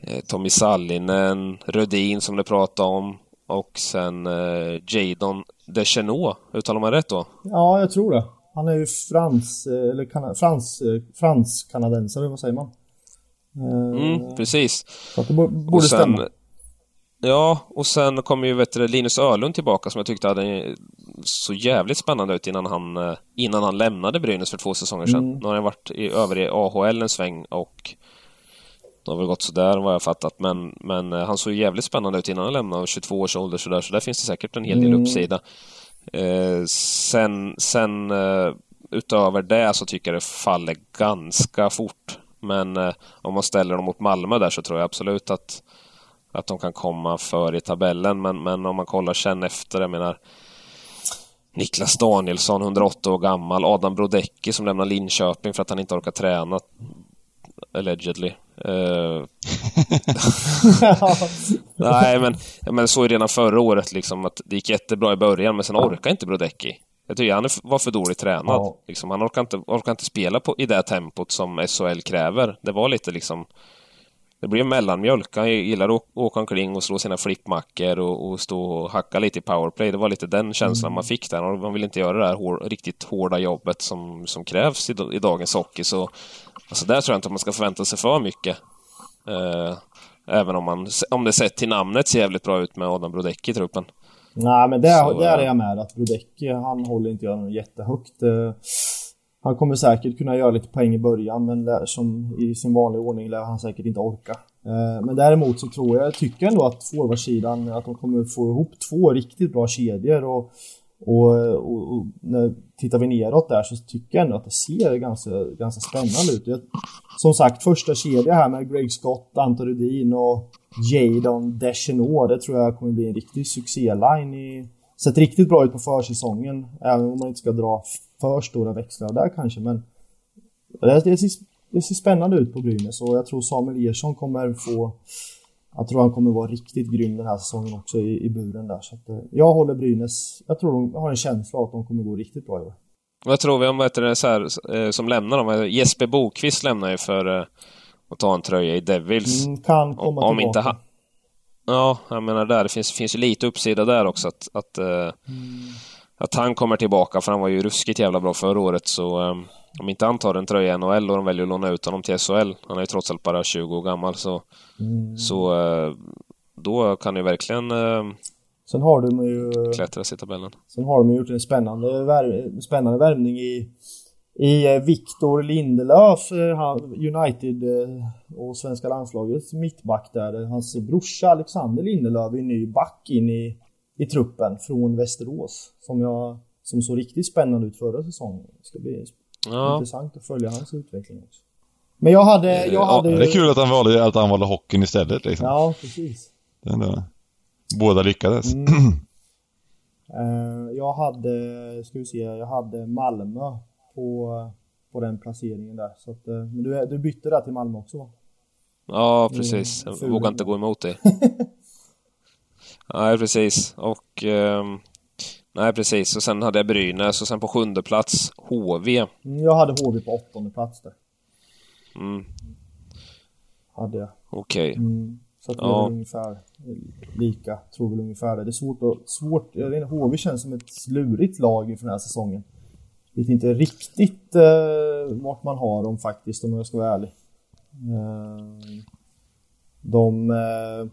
Eh, Tommy Sallinen, Rödin som du pratade om. Och sen eh, Jadon Deschenaux, uttalar man rätt då? Ja, jag tror det. Han är ju frans, eh, eller kan, frans, eh, fransk-kanadensare, vad säger man? Eh, mm, precis. Så att det borde sen, stämma. Ja, och sen kommer ju vet du, Linus Ölund tillbaka som jag tyckte hade så jävligt spännande ut innan han, innan han lämnade Brynäs för två säsonger sedan. Mm. Nu har han varit i, över i AHL en sväng och det har väl gått sådär vad jag fattat, men, men eh, han såg jävligt spännande ut innan han lämnade, 22 års ålder sådär, så där finns det säkert en hel del mm. uppsida. Eh, sen, sen eh, utöver det så tycker jag det faller ganska fort. Men eh, om man ställer dem mot Malmö där så tror jag absolut att, att de kan komma för i tabellen. Men, men om man kollar sen efter, jag menar Niklas Danielsson, 108 år gammal. Adam Brodecki som lämnar Linköping för att han inte orkar träna. Allegedly. Uh... Nej, men, men så är redan förra året liksom att det gick jättebra i början, men sen orkar inte Brodecki. Jag tycker han var för dåligt tränad. Ja. Liksom, han orkar inte, orkar inte spela på, i det tempot som SHL kräver. Det var lite liksom... Det blev mellanmjölk. Han gillar att åka omkring och slå sina flippmackor och, och, stå och hacka lite i powerplay. Det var lite den känslan mm. man fick där. Man vill inte göra det här hår, riktigt hårda jobbet som, som krävs i, i dagens hockey. Så alltså där tror jag inte att man ska förvänta sig för mycket. Eh, även om, man, om det sett till namnet ser jävligt bra ut med Adam Brodecki i truppen. Nej, men där, så, där är jag med. Att Brodecki, han håller inte jag något jättehögt. Eh, han kommer säkert kunna göra lite poäng i början, men lär, som i sin vanliga ordning lär han säkert inte orka. Eh, men däremot så tror jag, tycker ändå att forwardsidan, att de kommer få ihop två riktigt bra kedjor och och, och, och när, tittar vi neråt där så tycker jag ändå att det ser ganska, ganska spännande ut. Jag, som sagt, första kedja här med Greg Scott, Anton Rudin och Jadon Deschenaux. Det tror jag kommer bli en riktig succéline. I, sett riktigt bra ut på försäsongen, även om man inte ska dra för stora växlar där kanske. Men det, det, ser, det ser spännande ut på Brynäs och jag tror Samuel Ersson kommer få jag tror han kommer vara riktigt grym den här säsongen också i, i buren där. Så att, eh, jag håller Brynäs. Jag tror de har en känsla att de kommer gå riktigt bra i år. Vad tror vi om vad det, så här, eh, som lämnar dem? Jesper Bokvist lämnar ju för eh, att ta en tröja i Devils. Mm, kan komma om, om Inte ha... Ja, jag menar där. Det finns, finns ju lite uppsida där också. Att, att, mm. att han kommer tillbaka, för han var ju ruskigt jävla bra förra året. Så um, om inte han tar en tröja i NHL och de väljer att låna ut honom till SHL, han är ju trots allt bara 20 år gammal, så, mm. så uh, då kan ju verkligen uh, Sen har de ju... Klättras i tabellen. Sen har de gjort en spännande, värv, spännande värvning i, i eh, Victor Lindelöf, United och svenska landslagets mittback där. Hans brorsa Alexander Lindelöf är ny back in i, i truppen från Västerås. Som, jag, som såg riktigt spännande ut förra säsongen. Det ska bli Ja. Intressant att följa hans utveckling också. Men jag hade... Jag hade... Ja, det är kul att han valde, att han valde hockeyn istället liksom. Ja, precis. Det ändå... Båda lyckades. Mm. jag hade, ska vi se, jag hade Malmö på, på den placeringen där. Så att, uh, men du, du bytte där till Malmö också? Ja, precis. Jag vågar inte gå emot dig. Nej, precis. Och... Um... Nej, precis. Och sen hade jag Brynäs och sen på sjunde plats HV. Mm, jag hade HV på åttonde plats där. Mm. Hade jag. Okej. Okay. Mm. Så att det ja. är ungefär lika, tror väl ungefär det. Det är svårt att, svårt, jag vet inte, HV känns som ett lurigt lag inför den här säsongen. Vet inte riktigt eh, vart man har dem faktiskt om jag ska vara ärlig. Eh, de... Eh,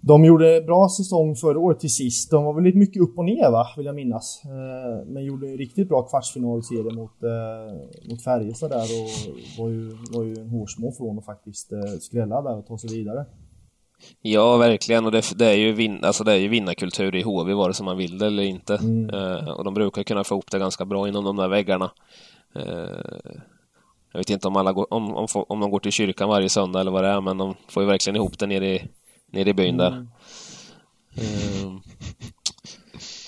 de gjorde bra säsong förra året till sist. De var väl lite mycket upp och ner va, vill jag minnas. Eh, men gjorde en riktigt bra kvartsfinalserie mot, eh, mot Färjestad där och var ju, var ju en hårsmån från att faktiskt eh, skrälla där och ta sig vidare. Ja, verkligen. Och det, det, är ju vin, alltså det är ju vinnarkultur i HV, vare sig man vill det eller inte. Mm. Eh, och de brukar kunna få ihop det ganska bra inom de där väggarna. Eh, jag vet inte om, alla går, om, om, om de går till kyrkan varje söndag eller vad det är, men de får ju verkligen ihop det nere i nere i byn där. Mm. Uh,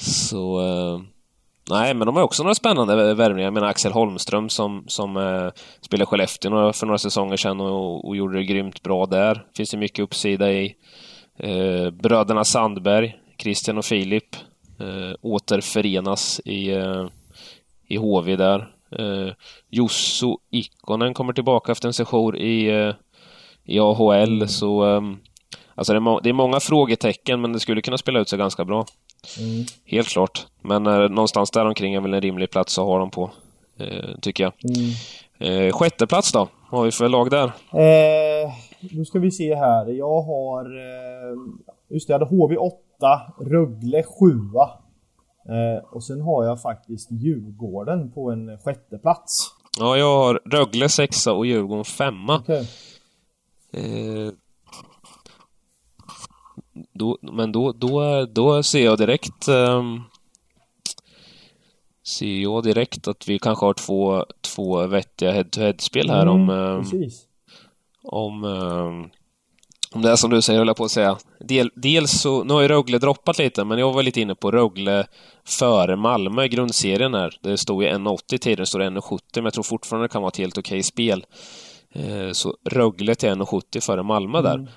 så... Nej, men de har också några spännande värvningar. Jag menar Axel Holmström som, som eh, spelade Skellefteå för några säsonger sedan och, och gjorde det grymt bra där. Finns det mycket uppsida i. Eh, bröderna Sandberg, Christian och Filip, eh, återförenas i, eh, i HV där. Eh, Josso Ikonen kommer tillbaka efter en session i, eh, i AHL, så ehm, Alltså det är, det är, många frågetecken, men det skulle kunna spela ut sig ganska bra. Mm. Helt klart. Men eh, någonstans där omkring är väl en rimlig plats att ha dem på, eh, tycker jag. Mm. Eh, sjätte plats då? Vad har vi för lag där? Eh, nu ska vi se här. Jag har... Eh, just det, jag hade HV 8, Rögle 7. Eh, och sen har jag faktiskt Djurgården på en sjätte plats. Ja, jag har Rögle 6 och Djurgården 5. Okay. Då, men då, då, då ser jag direkt um, ser jag direkt att vi kanske har två, två vettiga head-to-head-spel här mm, om, um, om, um, om det är som du säger, höll jag på att säga. Del, dels så, nu har ju Rögle droppat lite, men jag var lite inne på Rögle före Malmö i grundserien här. Det stod ju 1,80 tiden, det står 1,70, men jag tror fortfarande det kan vara ett helt okej spel. Eh, så Rögle till 1,70 före Malmö där. Mm.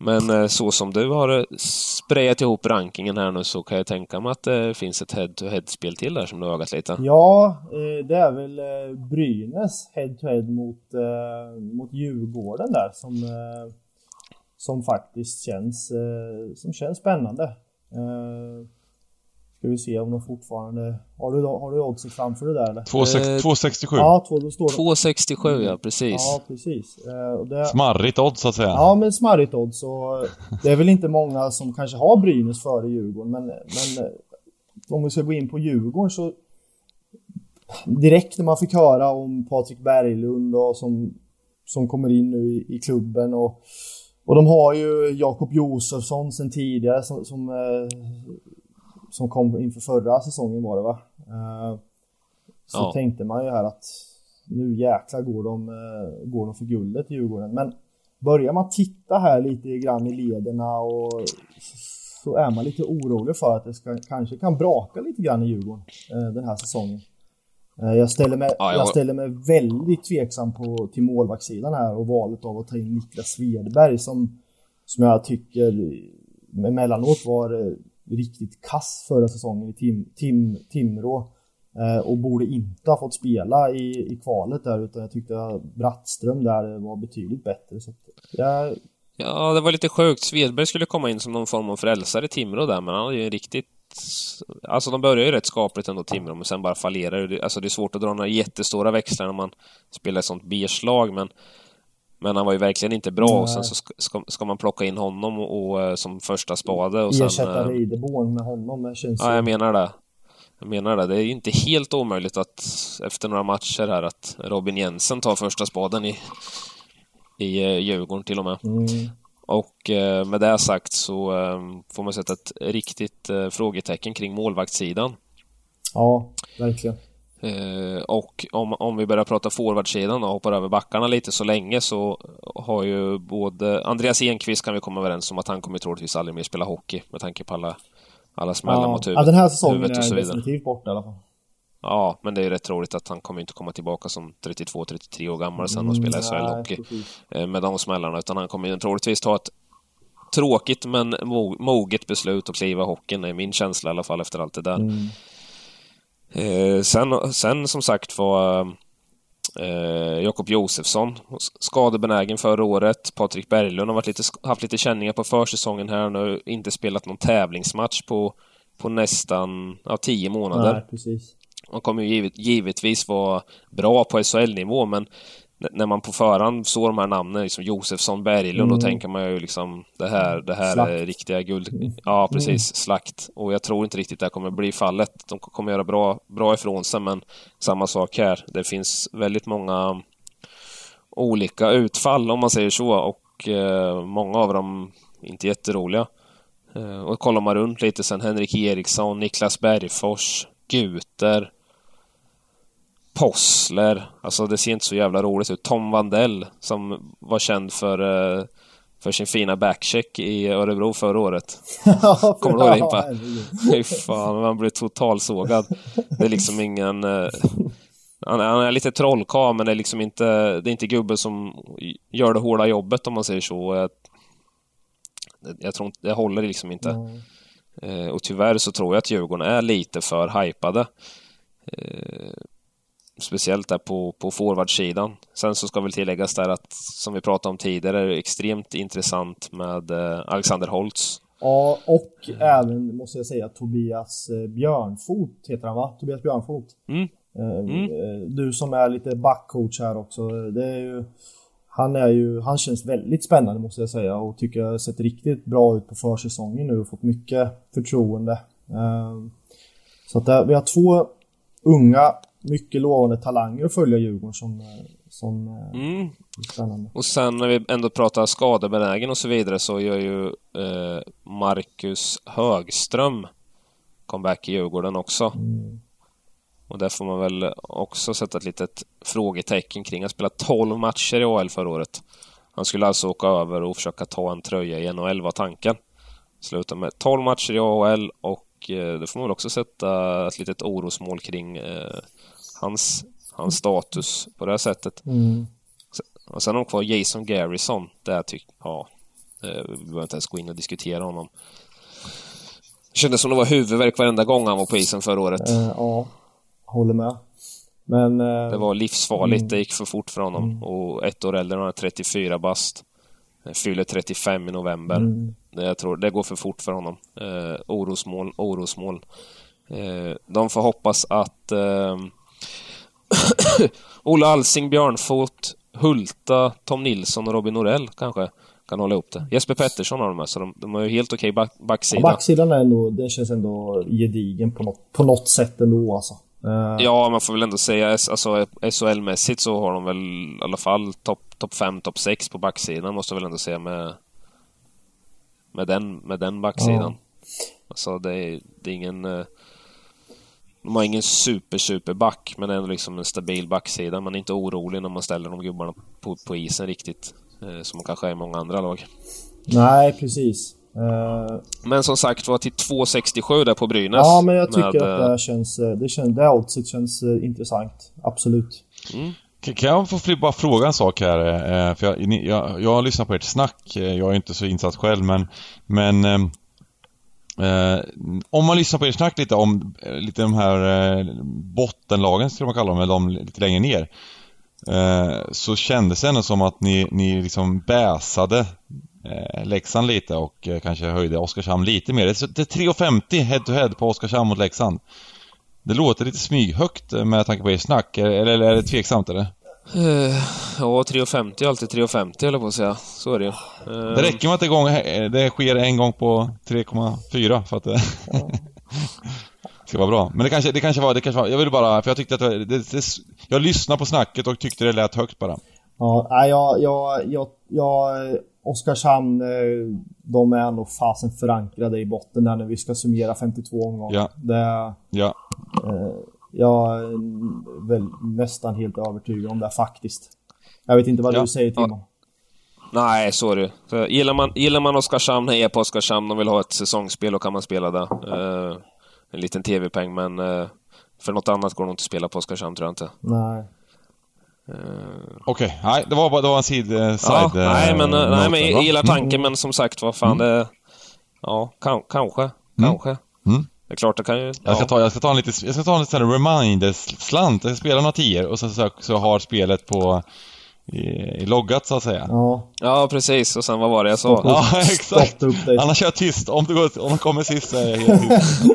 Men eh, så som du har eh, sprayat ihop rankingen här nu så kan jag tänka mig att det finns ett head-to-head-spel till där som du har ögat lite. Ja, det är väl Brynäs head-to-head mot, mot Djurgården där som som faktiskt känns, som känns spännande. Ska vi se om de fortfarande... Har du, har du oddset framför dig där eller? 2,67. Eh, ja, 2,67 ja, precis. Ja, precis. Eh, det... Smarrigt odds så att säga. Ja, men smarrigt odds. Och det är väl inte många som kanske har Brynäs före Djurgården, men, men eh, om vi ska gå in på Djurgården så direkt när man fick höra om Patrik Berglund och som, som kommer in nu i, i klubben och och de har ju Jakob Josefsson sen tidigare som, som, eh, som kom inför förra säsongen var det va? Eh, så ja. tänkte man ju här att nu jäklar går de, eh, går de för guldet i Djurgården. Men börjar man titta här lite grann i lederna och så är man lite orolig för att det ska, kanske kan braka lite grann i Djurgården den här säsongen. Eh, jag ställer, mig, ja, jag... jag... ställer mig väldigt tveksam på, till målvaktssidan här och valet av att ta in Niklas Svedberg som, som jag tycker emellanåt var eh, riktigt kass förra säsongen i Tim, Tim, Timrå. Eh, och borde inte ha fått spela i, i kvalet där utan jag tyckte att Brattström där var betydligt bättre. Så jag... Ja, det var lite sjukt. Svedberg skulle komma in som någon form av frälsare i Timrå där, men han hade ju en riktigt Alltså de börjar ju rätt skapligt ändå Timrå, men sen bara fallerar Alltså det är svårt att dra några jättestora växlar när man spelar ett sånt beige men men han var ju verkligen inte bra Nej. och sen så ska, ska, man plocka in honom och, och, eh, som första spade och sen... Ersätta Reideborn med honom, det känns Ja, jag menar det. Jag menar det. Det är ju inte helt omöjligt att efter några matcher här att Robin Jensen tar första spaden i, i eh, Djurgården till och med. Mm. Och eh, med det sagt så eh, får man sätta ett riktigt eh, frågetecken kring målvaktssidan. Ja, verkligen. Och om, om vi börjar prata forwardsidan och hoppar över backarna lite så länge så har ju både Andreas Enqvist kan vi komma överens om att han kommer troligtvis aldrig mer spela hockey med tanke på alla, alla smällar ja. mot huvudet. Ja, den här säsongen är definitivt borta i alla fall. Ja, men det är ju rätt roligt att han kommer inte komma tillbaka som 32-33 år gammal sen och mm, spela SHL-hockey eh, med de smällarna, utan han kommer ju troligtvis ta ett tråkigt men moget beslut att kliva hockeyn, är min känsla i alla fall efter allt det där. Mm. Eh, sen, sen som sagt var eh, Jakob Josefsson skadebenägen förra året. Patrik Berglund har varit lite, haft lite känningar på försäsongen här nu, inte spelat någon tävlingsmatch på, på nästan ja, tio månader. Nej, precis. Han kommer ju givet, givetvis vara bra på SHL-nivå, men när man på förhand såg de här namnen, liksom Josefsson, Berglund, mm. då tänker man ju liksom det här, det här är riktiga guld... Mm. Ja, precis. Mm. Slakt. Och jag tror inte riktigt det kommer bli fallet. De kommer göra bra, bra ifrån sig, men samma sak här. Det finns väldigt många olika utfall, om man säger så, och eh, många av dem inte jätteroliga. Eh, och kollar man runt lite sen, Henrik Eriksson, Niklas Bergfors, Guter, Possler. Alltså det ser inte så jävla roligt ut. Tom Vandell som var känd för, eh, för sin fina backcheck i Örebro förra året. Kommer du ihåg det Impa? Fy fan, man blir totalsågad. Det är liksom ingen... Eh, han, han är lite trollkarl men det är liksom inte, det är inte gubben som gör det hårda jobbet om man säger så. Jag, jag tror inte, det håller liksom inte. Mm. och tyvärr så tror jag att Djurgården är lite för hypade. Speciellt där på, på forwardsidan. Sen så ska väl tilläggas där att, som vi pratade om tidigare, är det extremt intressant med eh, Alexander Holtz. Ja, och även måste jag säga Tobias eh, Björnfot heter han va? Tobias Björnfot. Mm. Eh, mm. Du som är lite backcoach här också. Det är ju, han, är ju, han känns väldigt spännande måste jag säga och tycker jag har sett riktigt bra ut på försäsongen nu och fått mycket förtroende. Så att vi har två unga mycket lovande talanger att följa Djurgården som, som mm. spännande. Och sen när vi ändå pratar skadebenägen och så vidare så gör ju eh, Marcus Högström comeback i Djurgården också. Mm. Och där får man väl också sätta ett litet frågetecken kring. Han spelade 12 matcher i AL förra året. Han skulle alltså åka över och försöka ta en tröja i NHL var tanken. Sluta med 12 matcher i AHL och eh, det får man väl också sätta ett litet orosmål kring eh, hans, hans status på det här sättet. Mm. Och sen har de kvar Jason Garrison. Där tycker ja, vi behöver inte ens gå in och diskutera honom. Det kändes som det var huvudvärk varenda gång han var på isen förra året. Eh, ja, håller med. Men... Eh, Det var livsfarligt. Mm. Det gick för fort för honom. Och ett år äldre, han är 34 bast. Eh, Fyller 35 i november. Mm. Jag tror, det går för fort för honom. Eh, orosmål, orosmål. Eh, de får hoppas att eh, Ola Alsing, Björnfot, Hulta, Tom Nilsson och Robin Norell kanske kan hålla ihop det. Jesper Pettersson har de med, så de, de har ju helt okej back, ja, backsida. backsidan är ändå, den känns ändå gedigen på något, på något sätt ändå alltså. Eh, Ja, man får väl ändå säga alltså, SHL-mässigt så har de väl i alla fall topp top 5, topp 6 på backsidan måste väl ändå säga med med den, med den backsidan. Alltså det är, det är ingen eh, de har ingen super, super back, men ändå liksom en stabil backsida. Man är inte orolig när man ställer de gubbarna på, på isen riktigt. Eh, som man kanske är i många andra lag. Nej, precis. Eh, Men som sagt var till 2,67 där på Brynäs. ja, men jag tycker med, att det känns... eh, Det, känns, det oddset känns eh, intressant. Absolut. Kan kan jag få bara fråga en sak här? För jag, jag, jag har lyssnat på ert snack. Jag är inte så insatt själv men... Men... Eh, om man lyssnar på er snack lite om eh, lite de här eh, bottenlagen skulle man kalla dem, eller de lite längre ner. Eh, så kändes det ändå som att ni, ni liksom bäsade eh, Leksand lite och eh, kanske höjde Oskarshamn lite mer. Det är, det är 3,50 head to head på Oskarshamn mot Leksand. Det låter lite smyghögt eh, med tanke på er snack, eller, eller är det tveksamt eller? Eh, ja, 3,50 är alltid 3,50 eller på att säga. Så är det ju. Eh, Det räcker med att det, gång, det sker en gång på 3,4 för att det ska vara bra. Men det kanske, det kanske var, det kanske var, jag ville bara, för jag tyckte att det, det, det, jag lyssnade på snacket och tyckte det lät högt bara. Ja, nej, jag, jag, jag, jag, Oskarshamn, eh, de är nog fasen förankrade i botten där när vi ska summera 52 omgångar. Ja. Det, Ja. eh, jag är väl nästan helt övertygad om det faktiskt. Jag vet inte vad Ja. du säger Timon. Nej, så är det För gillar man, gillar man Oskarshamn, hejar på Oskarshamn och vill ha ett säsongsspel, då kan man spela det. Eh, en liten TV-peng, men eh, för något annat går det nog inte att spela på Oskarshamn, tror jag inte. Nej. Okej, nej det var bara, det var en sid, eh, side Ja, nej, men, eh, nej, men jag gillar Mm. tanken, men som sagt, vad fan det... Ja, kan, kanske. Kanske. Mm. Det är klart, det kan ju... Jag ska Ja. ta, jag ska ta en lite, jag ska ta en liten reminder-slant. Jag ska spela några tior och så, så, så har spelet på i, i loggat så att säga. Ja. ja, precis. Och sen vad var det jag sa? Ja, exakt. Annars är jag tyst. Om du, går, om du kommer sist så är jag helt tyst.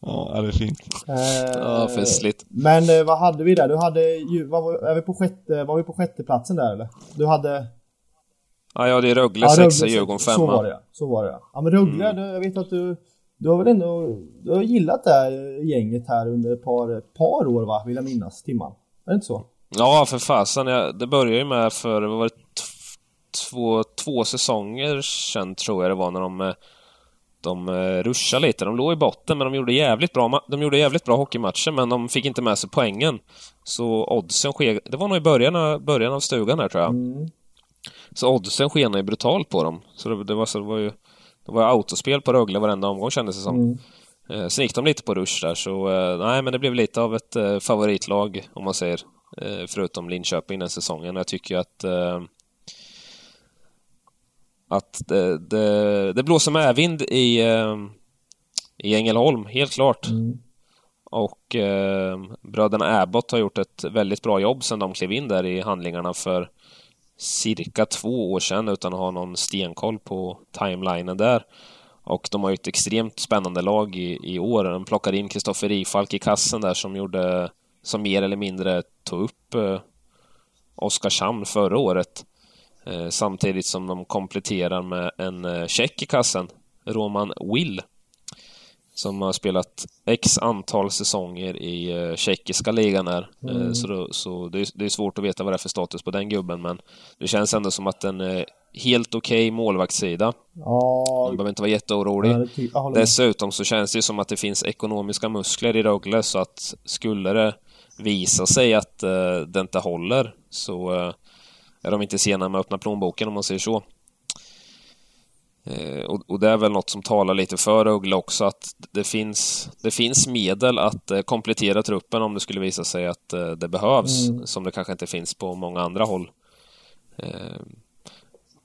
ja, det är fint. Eh, Ja, festligt. Men eh, vad hade vi där? Du hade ju, var, är vi på sjätte, var vi på sjätteplatsen där eller? Du hade... Ja, ja, det är Rögle Ja, 6 Rögle, Djurgården Så var 5 det ja. Så var det ja. Ja men Rögle, Mm. jag vet att du... Du har väl ändå... Du har gillat det här gänget här under ett par, par år va? Vill jag minnas, Timman. Är det inte så? Ja, för fasen. Jag, det började ju med för, vad var det, två, två säsonger sedan tror jag det var när de, de eh, ruschade lite. De låg i botten, men de gjorde jävligt bra, de gjorde jävligt bra hockeymatcher, men de fick inte med sig poängen. Så oddsen ske, Det var nog i början av, början av stugan här tror jag. Mm. Så oddsen skenade ju brutalt på dem. Så det, det, var, så det var ju det var autospel på Rögle varenda omgång kändes det som. Mm. Eh, Sen gick de lite på rush där, så eh, nej, men det blev lite av ett eh, favoritlag, om man säger. Eh, förutom Linköping den säsongen. Jag tycker att eh, att det, det, det blåser medvind i, eh, i Ängelholm, helt klart. Mm. Och bröderna Abbott har gjort ett väldigt bra jobb sedan de klev in där i handlingarna för cirka två år sedan utan att ha någon stenkoll på timelinen där. Och de har ju ett extremt spännande lag i, i år. De plockade in Kristoffer Rifalk i kassen där som gjorde, som mer eller mindre tog upp eh, Oskarshamn förra året. Eh, samtidigt som de kompletterar med en eh, tjeck i kassen, Roman Will. Som har spelat x antal säsonger i eh, tjeckiska ligan här. Eh, så då, så det, är, det är svårt att veta vad det är för status på den gubben, men det känns ändå som att en eh, helt okej målvaktssida. Ja... Man behöver inte vara jätteorolig. ja, med. Dessutom så känns det ju som att det finns ekonomiska muskler i Rögle så att skulle det visa sig att eh, det inte håller så, är de inte sena med att öppna plånboken om man säger så. Eh, och, det är väl något som talar lite för Uggla också, att det finns, det finns medel att eh, komplettera truppen om det skulle visa sig att eh, det behövs, mm. som det kanske inte finns på många andra håll.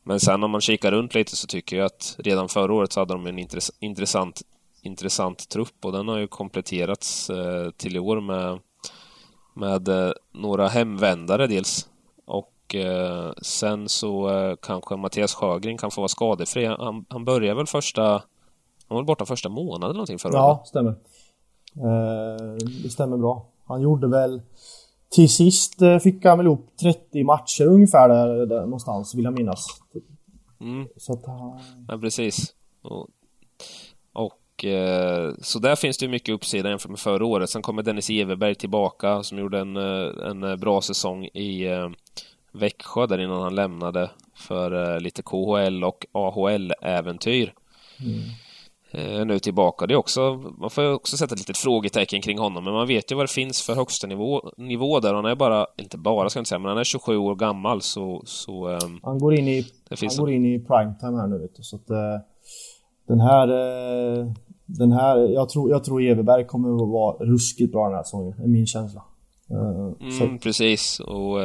Men sen om man kikar runt lite så tycker jag att redan förra året så hade de en intress intressant, intressant trupp och den har ju kompletterats till i år med, med några hemvändare dels eh, sen så eh, kanske Mattias Sjögren kan få vara skadefri. Han, han börjar väl första... Han var borta första månaden eller någonting förra Ja, stämmer. Eh, det stämmer bra. Han gjorde väl... Till sist eh, fick han väl ihop 30 matcher ungefär där, där någonstans, vill jag minnas. Mm. Så att han... Ja, precis. Och, och eh, så där finns det ju mycket uppsida jämfört med förra året. Sen kommer Dennis Everberg tillbaka som gjorde en, en bra säsong i Växjö där innan han lämnade för eh, lite KHL och AHL-äventyr. Mm. Eh, nu tillbaka. Det är också, man får också sätta ett litet frågetecken kring honom, men man vet ju vad det finns för högsta nivå, nivå där. Han är bara, inte bara ska jag inte säga, men han är 27 år gammal så... så um, han går in i, han går in i primetime här nu vet du, så att uh, den här... Den här, jag tror, jag tror Everberg kommer att vara ruskigt bra den här säsongen, är min känsla. Mm, precis, och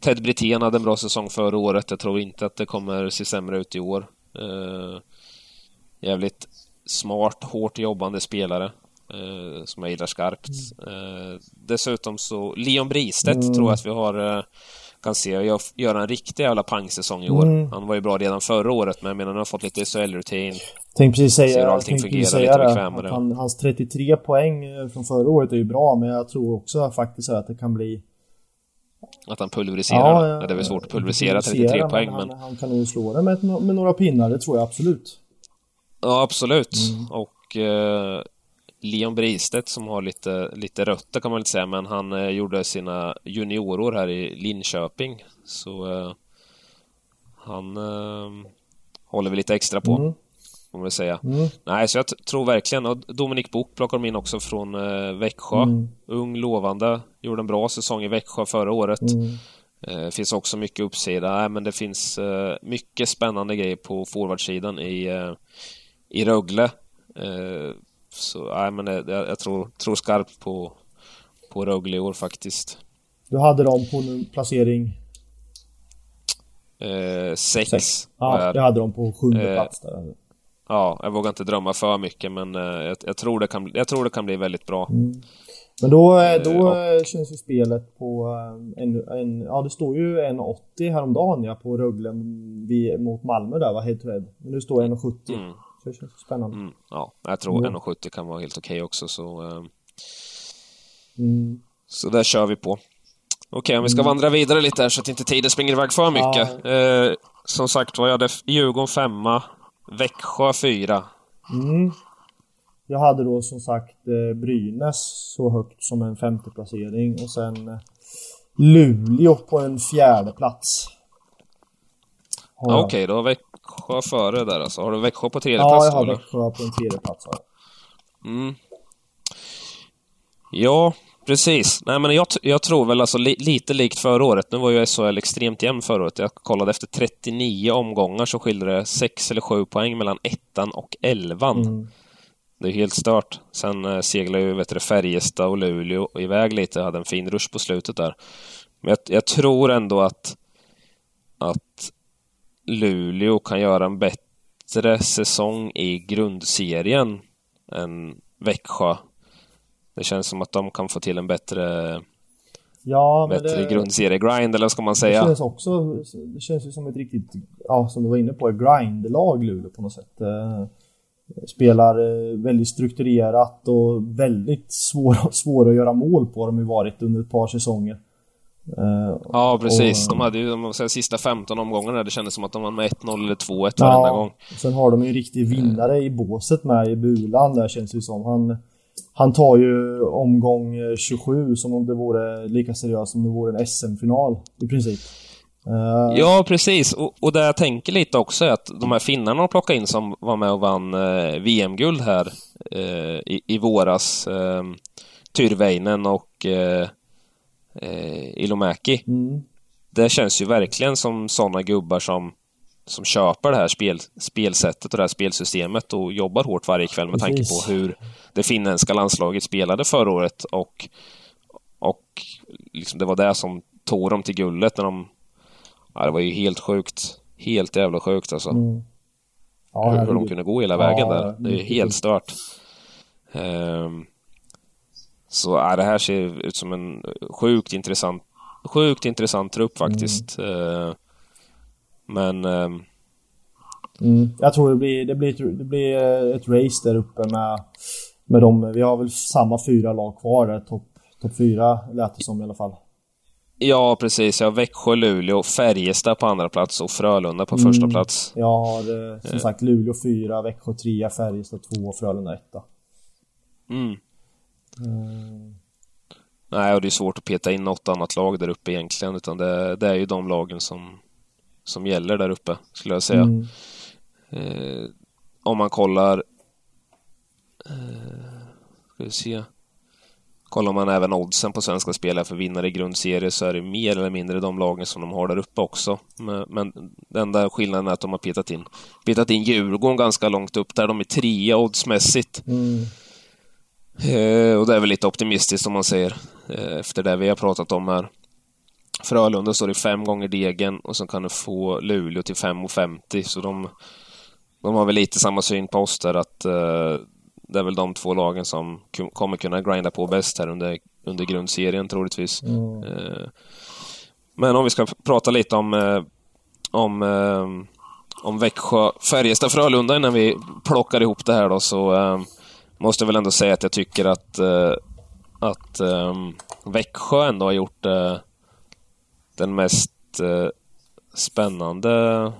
Ted Brithén hade en bra säsong förra året. Jag tror inte att det kommer se sämre ut i år. Eh, jävligt smart, hårt jobbande spelare. Eh, som jag gillar skarpt. Eh, dessutom så, Leon Bristedt mm. tror jag att vi har kan se göra en riktig jävla pangsäsong i år. Mm. Han var ju bra redan förra året, men jag menar, han har fått lite SHL-rutin. Tänkte precis säga, allting fungerar säga lite. Han, hans 33 poäng från förra året är ju bra, men jag tror också faktiskt att det kan bli att han pulveriserar. Ja, ja, det är väl svårt att pulverisera 33 men poäng, men... Han, han kan ju slå det med, med några pinnar, det tror jag absolut. Ja, absolut. Mm. Och eh, Leon Bristedt som har lite, lite rötter kan man inte säga, men han eh, gjorde sina juniorår här i Linköping. Så eh, han eh, håller vi lite extra på. Mm får man väl säga. Mm. Nej, så jag tror verkligen, och Dominik Book plockar de in också från eh, Växjö. Mm. Ung, lovande, gjorde en bra säsong i Växjö förra året. Mm. Eh, finns också mycket uppsida, Nej, men det finns eh, mycket spännande grejer på forwardsidan i, eh, i Rögle. Eh, så nej, men jag, jag tror, tror skarpt på, på Rögle i år faktiskt. Du hade dem på en placering? Eh, sex. sex. Ja, jag hade dem på sjunde plats där. Ja, jag vågar inte drömma för mycket men eh, jag, jag, tror, det kan, jag tror det kan bli väldigt bra. Mm. Men då, eh, då eh, känns ju spelet på en, en, ja det står ju 1,80 häromdagen ja på Rögle mot Malmö där va, helt rädd. Men nu står 1,70. Mm. Så det känns spännande. Mm. Ja, jag tror mm. 1,70 kan vara helt okej okay också så... Mm. Så där kör vi på. Okej, okay, om vi ska mm. vandra vidare lite här så att inte tiden springer iväg för mycket. Ja. Eh, som sagt var, jag hade Djurgården femma, Växjö 4. Mm. Jag hade då som sagt eh, Brynäs så högt som en femte placering och sen eh, Luleå på en fjärde plats. Okej, okay, då har Växjö före där alltså. Har du Växjö på tredje ja, plats Ja, jag har Växjö på en tredje plats. Mm. Ja, Precis. Nej, men jag, jag tror väl alltså li, lite likt förra året. Nu var ju SHL extremt jämn förra året. Jag kollade efter 39 omgångar så skilde det 6 eller 7 poäng mellan ettan och elvan. Mm. Det är helt stört. Sen eh, seglade ju vet du, Färjestad och Luleå iväg lite. Hade en fin rush på slutet där. Men jag, jag tror ändå att, att Luleå kan göra en bättre säsong i grundserien än Växjö det känns som att de kan få till en bättre Ja, bättre det, grundserie-grind, eller vad ska man säga? Det känns också, det känns ju som ett riktigt, ja som du var inne på, ett grind-lag Luleå på något sätt. Eh, spelar eh, väldigt strukturerat och väldigt svåra svår att göra mål på de har varit under ett par säsonger. Eh, ja, precis. Och, de hade ju de säga, sista 15 omgångarna, det kändes som att de vann med 1-0 eller 2-1 ja, varenda gång. Sen har de ju en riktig vinnare i båset med i Bulan där känns det ju som. Han han tar ju omgång 27 som om det vore lika seriöst som det vore en SM-final i princip. Uh... Ja, precis. Och, och det jag tänker lite också är att de här finnarna de plockade in som var med och vann uh, VM-guld här uh, i, i, våras, uh, Tyrväinen och uh, Ilomäki. Mm. det känns ju verkligen som sådana gubbar som, som köper det här spel, spelsättet och det här spelsystemet och jobbar hårt varje kväll med tanke på hur det finländska landslaget spelade förra året och, och liksom det var det som tog dem till guldet när de... Ja, det var ju helt sjukt. Helt jävla sjukt alltså. Mm. Ja, hur, hur de kunde gå hela vägen ja, där. Det är helt stört. Um, så ja, det här ser ut som en sjukt intressant, sjukt intressant trupp faktiskt. Mm. Uh, men... Um, mm. Jag tror det blir, det blir, det blir ett race där uppe med, med dem. Vi har väl samma fyra lag kvar Topp top fyra lät det som i alla fall. Ja, precis. Jag har Växjö, Luleå, Färjestad på andra plats och Frölunda på första mm. plats. Jag har eh, som eh. sagt Luleå 4, Växjö 3, Färjestad 2 och Frölunda 1. Mm. Mm. Nej, och det är svårt att peta in något annat lag där uppe egentligen, utan det, det är ju de lagen som, som gäller där uppe, skulle jag säga. Mm. Eh, om man kollar... Eh, ska vi se. Kollar man även oddsen på svenska spelare för vinnare i grundserie så är det mer eller mindre de lagen som de har där uppe också. Men, men den enda skillnaden är att de har petat in, petat in Djurgården ganska långt upp där. De är trea oddsmässigt. Mm. Eh, och det är väl lite optimistiskt om man säger, eh, efter det vi har pratat om här. Frölunda står i fem gånger degen och så kan du få Luleå till 5,50 så de, de har väl lite samma syn på oss där att eh, det är väl de två lagen som kommer kunna grinda på bäst här under, under grundserien troligtvis. Mm. Eh, men om vi ska prata lite om, eh, om, eh, om Växjö, Färjestad, Frölunda innan vi plockar ihop det här då så måste jag väl ändå säga att jag tycker att, att Växjö ändå har gjort den mest spännande...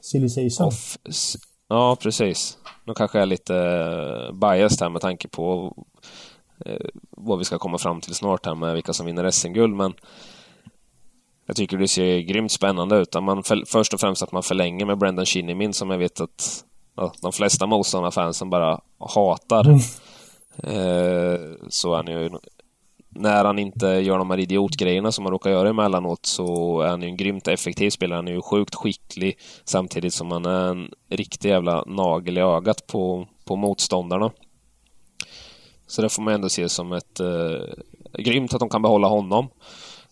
Silly season? Ja, precis. Nu kanske jag är lite eh, biased här med tanke på eh, vad vi ska komma fram till snart här med vilka som vinner SM-guld, men jag tycker det ser grymt spännande ut. Man för, först och främst att man förlänger med Brendan Shinnimin som jag vet att ja, de flesta motståndarfansen bara hatar. Mm. Eh, så är han ju när han inte gör de här idiotgrejerna som han råkar göra emellanåt så är han ju en grymt effektiv spelare. Han är ju sjukt skicklig samtidigt som han är en riktig jävla nagel i ögat på, på motståndarna. Så det får man ändå se som ett eh, grymt att de kan behålla honom.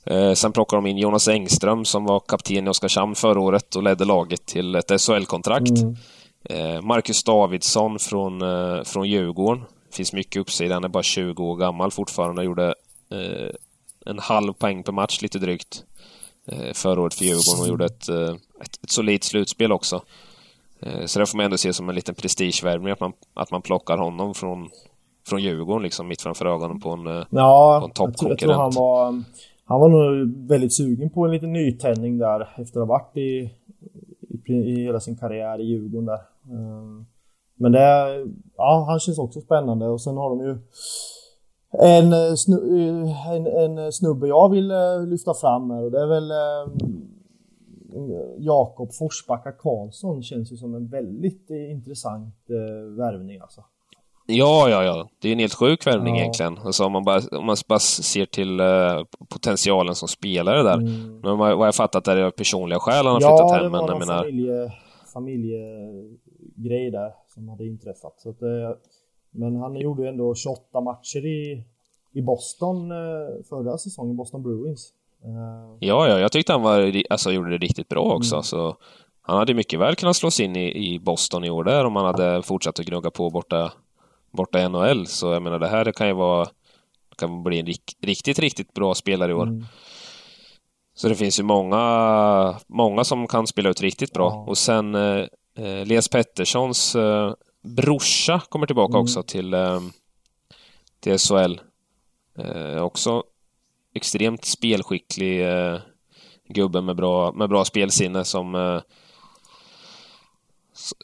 Eh, sen plockar de in Jonas Engström som var kapten i Oskarshamn förra året och ledde laget till ett SHL-kontrakt. Mm. Eh, Marcus Davidsson från, eh, från Djurgården. Finns mycket uppsida. Han är bara 20 år gammal fortfarande. Gjorde en halv poäng per match lite drygt eh, förra året för Djurgården och gjorde ett, eh, ett, ett solidt slutspel också. Eh, så det får man ändå se som en liten prestigevärvning att man, att man plockar honom från, från Djurgården liksom mitt framför ögonen på en, eh, ja, på en toppkonkurrent. Jag, tror han var, han var nog väldigt sugen på en liten nytändning där efter att ha varit i, i, i hela sin karriär i Djurgården där. Men det, ja han känns också spännande och sen har de ju en, eh, snu, eh, en, en snubbe jag vill eh, lyfta fram här och det är väl Jakob Forsbacka Karlsson känns ju som en väldigt intressant värvning alltså. Ja, ja, ja. Det är en helt sjuk värvning ja. egentligen. Alltså om man bara, om man bara ser till uh, potentialen som spelare där. Mm. Men vad jag fattat är det personliga skäl han har ja, flyttat hem. Ja, det var menar... familje, familjegrej där som hade inträffat. Så att, men han gjorde ändå 28 matcher i, i Boston eh, förra säsongen, Boston Bruins. Eh, ja, ja, jag tyckte han var, alltså, gjorde det riktigt bra också. Mm. Så han hade mycket väl kunnat slås in i, i Boston i år där om han hade fortsatt att gnugga på borta, borta i NHL. Så jag menar, det här det kan ju vara kan bli en riktigt, riktigt bra spelare i år. Mm. Så det finns ju många, många som kan spela ut riktigt bra. Ja. Och sen eh, eh Les Petterssons eh, brorsa kommer tillbaka mm. också till, eh, till SHL. Eh, också extremt spelskicklig eh, gubbe med bra, med bra spelsinne som eh,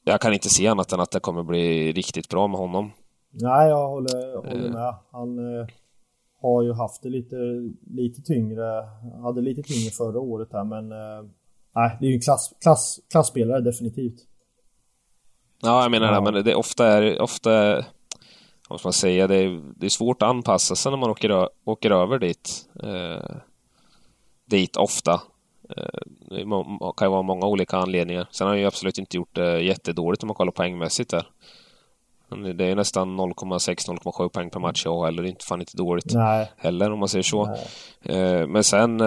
jag kan inte se annat än att det kommer bli riktigt bra med honom. Nej, jag håller, håller med. Han eh, har ju haft det lite, lite tyngre. Hade lite tyngre förra året här, men eh, nej, det är ju en klass, klass, klassspelare definitivt. Ja, jag menar ja. det, men det ofta är, ofta, vad ska man säga, det är, det är svårt att anpassa sig när man åker, åker över dit. Eh, dit ofta. Det kan ju vara många olika anledningar. Sen har han ju absolut inte gjort det jättedåligt om man kollar poängmässigt där. Det är nästan 0,6-0,7 poäng per match i AHL och det är inte fan inte dåligt Nej. heller om man säger så. Nej. Men sen,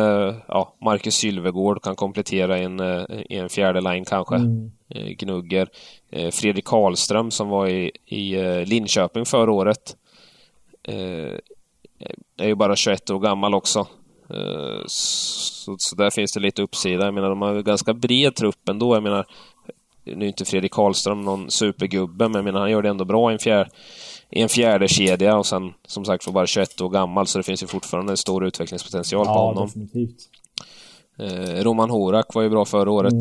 ja, Marcus Sylvegård kan komplettera en, i en fjärde line kanske. Mm. Gnugger. Fredrik Karlström som var i, i Linköping förra året. Är ju bara 21 år gammal också. Så, så där finns det lite uppsida. Jag menar, de har ganska bred trupp ändå. Jag menar, nu är inte Fredrik Karlström någon supergubbe, men jag menar, han gör det ändå bra i en, fjär, i en fjärde kedja och sen som sagt var bara 21 år gammal, så det finns ju fortfarande en stor utvecklingspotential ja, på honom. Definitivt. Eh, Roman Horak var ju bra förra året.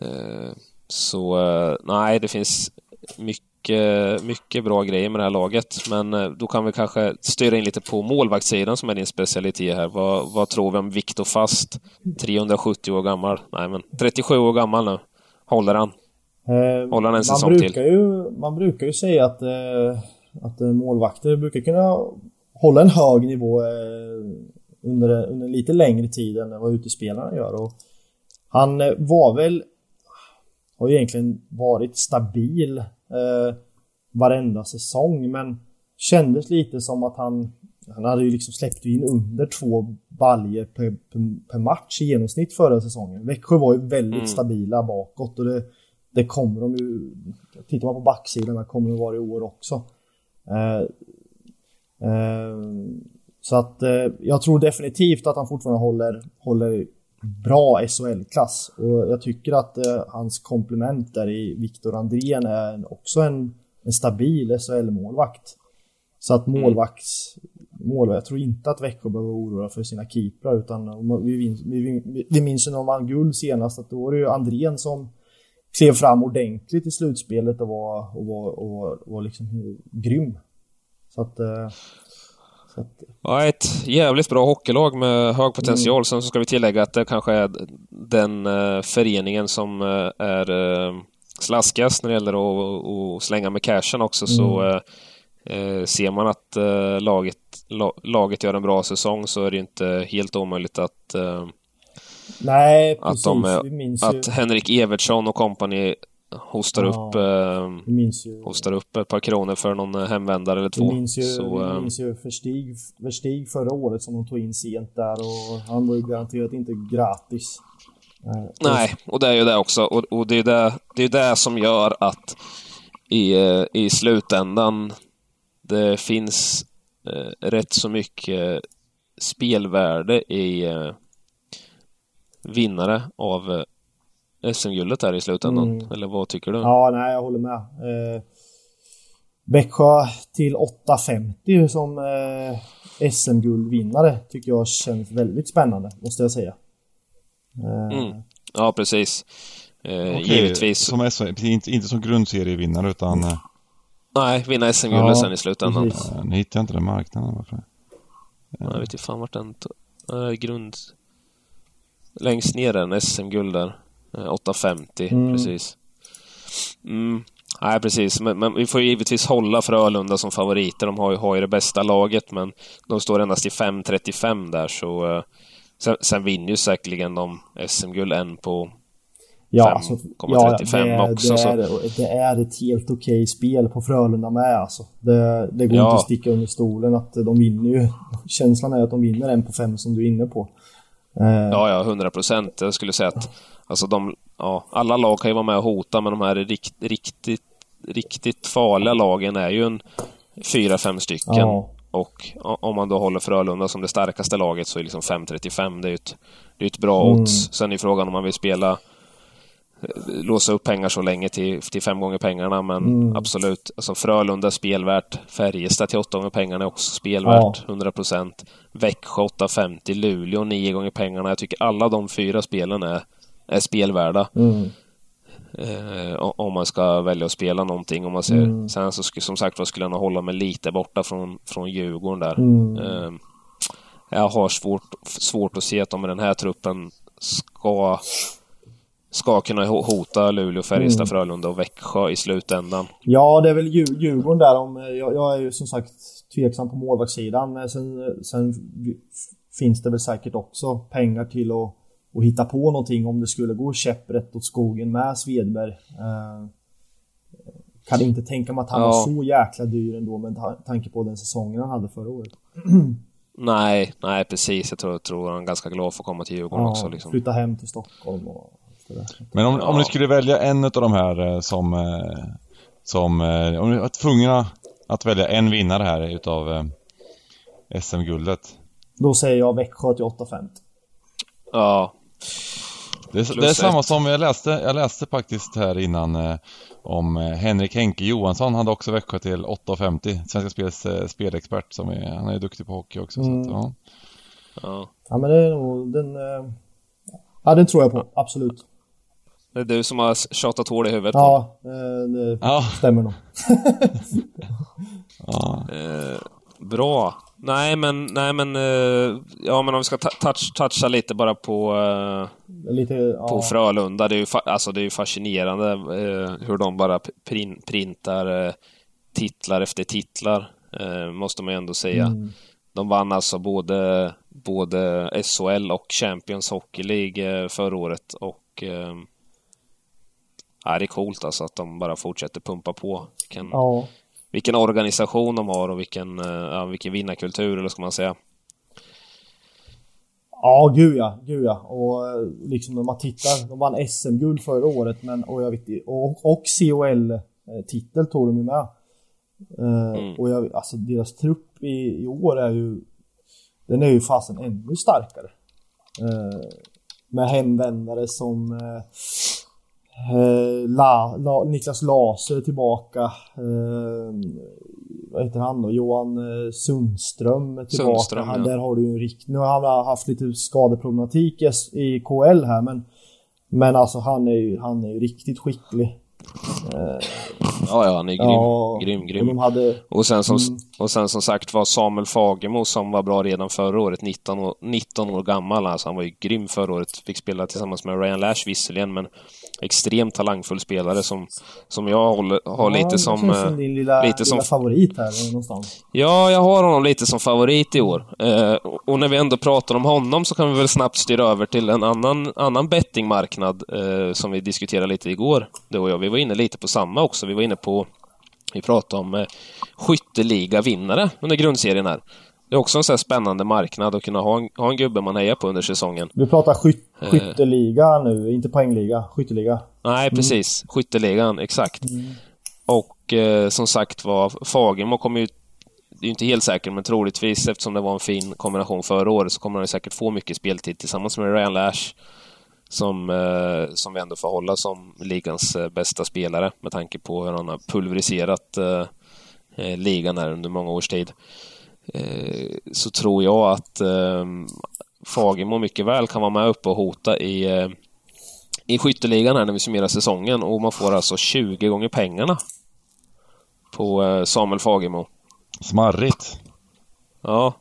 Mm. Eh, så eh, nej, det finns mycket, mycket bra grejer med det här laget. Men eh, då kan vi kanske styra in lite på målvaktssidan som är din specialitet här. Vad, vad tror vi om Viktor Fast? 370 år gammal. Nej, men 37 år gammal nu. Håller han? Eh, Håller han en säsong man brukar till? Ju, man brukar ju säga att, eh, att eh, målvakter brukar kunna hålla en hög nivå eh, under, under en lite längre tid än vad utespelarna gör. Och han eh, var väl, har ju egentligen varit stabil eh, varenda säsong men kändes lite som att han han hade ju liksom släppt in under två baljer per, per, per, match i genomsnitt förra säsongen. Växjö var ju väldigt Mm. stabila bakåt och det, det kommer de ju... Tittar man på backsidan här kommer de vara i år också. Eh, eh, så att eh, jag tror definitivt att han fortfarande håller, håller bra SHL-klass. Och jag tycker att eh, hans komplement där i Viktor Andrén är också en, en stabil SHL-målvakt. Så att målvakts... Målvakt, jag tror inte att Växjö behöver oroa för sina keeprar utan vi, minns, vi, vi minns ju när de vann guld senast att då var det ju Andrén som klev fram ordentligt i slutspelet och var, och var, och var, och var liksom grym. Så att... eh, Så att Ja, ett jävligt bra hockeylag med hög potential. Mm. Sen så ska vi tillägga att det kanske är den eh, föreningen som eh, är uh, slaskast när det gäller att, att slänga med cashen också. Så Mm. eh, eh, ser man att eh, laget, la, laget gör en bra säsong så är det inte helt omöjligt att, eh, nej, att, precis. de, eh, minns ju... att Henrik Evertsson och kompani hostar, Ja. upp, eh, Vi ju... hostar upp ett par kronor för någon eh, hemvändare eller Vi två. minns ju, så, vi minns ju Verstig, Verstig förra året som de tog in sent där och han var ju garanterat inte gratis. Eh, Nej, och det är ju det också. Och, och det är det, det är det som gör att i, eh, i slutändan det finns eh, rätt så mycket spelvärde i eh, vinnare av SM-guldet här i slutändan. Mm. Eller vad tycker du? Ja, nej, jag håller med. Eh, Växjö till 8.50 som eh, SM-guldvinnare tycker jag känns väldigt spännande, måste jag säga. Eh, Mm. Ja, precis. Eh, Okej, Givetvis. Som SM, inte, inte som grundserievinnare utan... eh, Nej, vinna SM-guldet Ja, sen i slutändan. precis. eh, Nu hittar jag inte den marknaden. Varför? Jag vet inte fan vart den... äh, grund... Längst ner är en SM-guld där. Eh, 850, Mm. precis. Mm. Nej, precis. Men, men vi får ju givetvis hålla Frölunda som favoriter. De har ju, har ju det bästa laget, men de står endast i 5.35 där, så... eh, sen, sen vinner ju säkerligen de SM-guld en på... Ja, Fem alltså, komma ja 35 det, också, det, så- är, det är ett helt okej spel på Frölunda med alltså. Det, det går Ja. inte att sticka under stolen att de vinner ju. Känslan är att de vinner en på fem som du är inne på. Eh, Ja, ja, 100 procent. Jag skulle säga att alltså de, ja, alla lag kan ju vara med och hota, men de här rikt, riktigt, riktigt farliga lagen är ju en fyra, fem stycken. Ja. Och om man då håller Frölunda som det starkaste laget så är liksom 5.35 det är ju ett, det är ett bra Mm. odds. Sen är frågan om man vill spela eh, låsa upp pengar så länge till, till fem gånger pengarna, men Mm. absolut. Alltså Frölunda är spelvärt. Färjestad till åtta gånger pengarna är också spelvärt. 100%. Växjö 8,50. Luleå nio gånger pengarna. Jag tycker alla de fyra spelen är, är spelvärda. mm, Eh, om man ska välja att spela någonting. Om man ser. Mm. Sen så som sagt var skulle jag nog hålla mig lite borta från, från Djurgården där. Mm. Eh, jag har svårt, svårt att se att de med den här truppen ska ska kunna ho- hota Luleå, Färjestad, Mm. Frölunda och Växjö i slutändan. Ja, det är väl Djur- Djurgården där. Om, jag, jag är ju som sagt tveksam på målvaktssidan. Sen, sen finns det väl säkert också pengar till att, att hitta på någonting om det skulle gå käpprätt åt skogen med Svedberg. Eh, kan inte tänka mig att han Ja. var så jäkla dyr ändå med ta- tanke på den säsongen han hade förra året. Nej, nej precis. Jag tror, jag tror han är ganska glad för att komma till Djurgården också. Liksom. Flytta hem till Stockholm och allt det där. Men om, om Ja. ni skulle välja en av de här eh, som... eh, Som... eh, Om ni var tvungna att välja en vinnare här utav SM-guldet. Då säger jag Växjö till 8-5. Ja, Det är, det är samma som jag läste, jag läste faktiskt här innan eh, om eh, Henrik Henke Johansson hade också Växjö till 8,50. Svenska Spels eh, spelexpert som är, han är duktig på hockey också. Mm. Så att, ja. ja. Ja men det är nog den... eh, Ja den tror jag på, absolut. Det är du som har tjatat hål i huvudet Ja, eh, det Ja, stämmer nog. ja. Eh, bra. Nej men, nej men, eh, ja men om vi ska touch, toucha lite bara på, eh, Lite, ja. på Frölunda. Det är ju, alltså, det är fascinerande eh, hur de bara prin, printar titlar efter titlar, måste man ju ändå säga. Mm. De vann alltså både, både SHL och Champions Hockey League förra året och ja, det är coolt alltså att de bara fortsätter pumpa på. Vilken, Ja. Vilken organisation de har och vilken, eh, ja, vilken vinnarkultur, eller ska man säga. Ja, gud ja, gud ja. Och eh, liksom när man tittar, de vann SM-guld förra året men, och, jag vet, och, och CHL-titel tog de ju med. Eh, Mm. Och jag, alltså deras trupp i, i år är ju, den är ju fasen ännu starkare. Eh, med hemvändare som eh, eh, La, La, Niklas Laser är tillbaka. Eh, vad heter han då? Johan eh, Sundström är tillbaka. Sundström, ja. Där har du en rikt... Nu har han haft lite skadeproblematik i KL här men Men alltså han är ju, han är ju riktigt skicklig. Ja, ja, han är grym. Ja, grym, Och grym. de hade... Och sen, som, Mm. Och sen som sagt var Samuel Fagemo som var bra redan förra året, 19 år, 19 år gammal. Alltså han var ju grym förra året. Fick spela tillsammans med Ryan Lash visserligen, men extremt talangfull spelare som, som jag håller, har Ja, lite det som... eh, som din lilla, lite som- lilla favorit här någonstans. Ja, jag har honom lite som favorit i år. Eh, och när vi ändå pratar om honom så kan vi väl snabbt styra över till en annan, annan bettingmarknad eh, som vi diskuterade lite igår, du och jag. Vi var inne lite på samma också. Vi var inne på, vi pratade om eh, skytteliga-vinnare under grundserien här. Det är också en sån här spännande marknad att kunna ha en, ha en gubbe man hejar på under säsongen. Vi pratar skyt, Eh. skytteliga nu, inte poängliga. Skytteliga. Nej, precis. Skytteligan, exakt. Och eh, som sagt var, Fagemo kommer ju... Det är ju inte helt säkert, men troligtvis eftersom det var en fin kombination förra året så kommer han säkert få mycket speltid tillsammans med Ryan Lash. Som, eh, som vi ändå får hålla som ligans eh, bästa spelare med tanke på hur han har pulveriserat eh, ligan här under många års tid. Eh, så tror jag att eh, Fagemo mycket väl kan vara med uppe och hota i eh, i skytteligan här när vi summerar säsongen och man får alltså 20 gånger pengarna på eh, Samuel Fagemo. Smarrigt. Ja,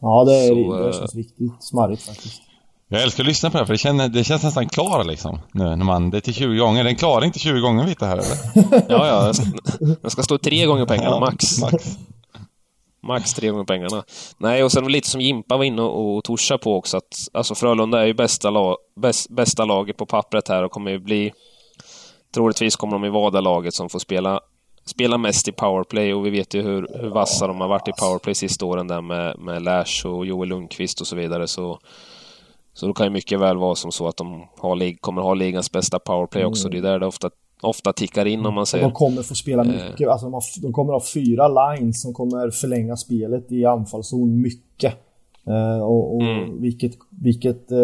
Ja, det, är, Så, det känns riktigt smarrigt faktiskt. Jag älskar att lyssna på det här, för det, känner, det känns nästan klar liksom. Nu när man, det är till 20 gånger. Den klarar inte 20 gånger lite här eller? ja, ja. Den ska, ska stå tre gånger pengarna max. Max. Max tre gånger pengarna. Nej, och sen lite som Jimpa var inne och, och torsa på också att alltså Frölunda är ju bästa, lag, bäst, bästa laget på pappret här och kommer ju bli... Troligtvis kommer de ju vara det laget som får spela, spela mest i powerplay och vi vet ju hur, hur vassa de har varit i powerplay sista åren där med, med Lash och Joel Lundqvist och så vidare. Så, så då kan ju mycket väl vara som så att de har, kommer ha ligans bästa powerplay också. Det är där det ofta, ofta tickar in om man Och säger. de kommer få spela Eh. mycket. Alltså de, har, de kommer ha fyra lines som kommer förlänga spelet i anfallszon mycket. Eh, och och Mm. vilket, vilket eh,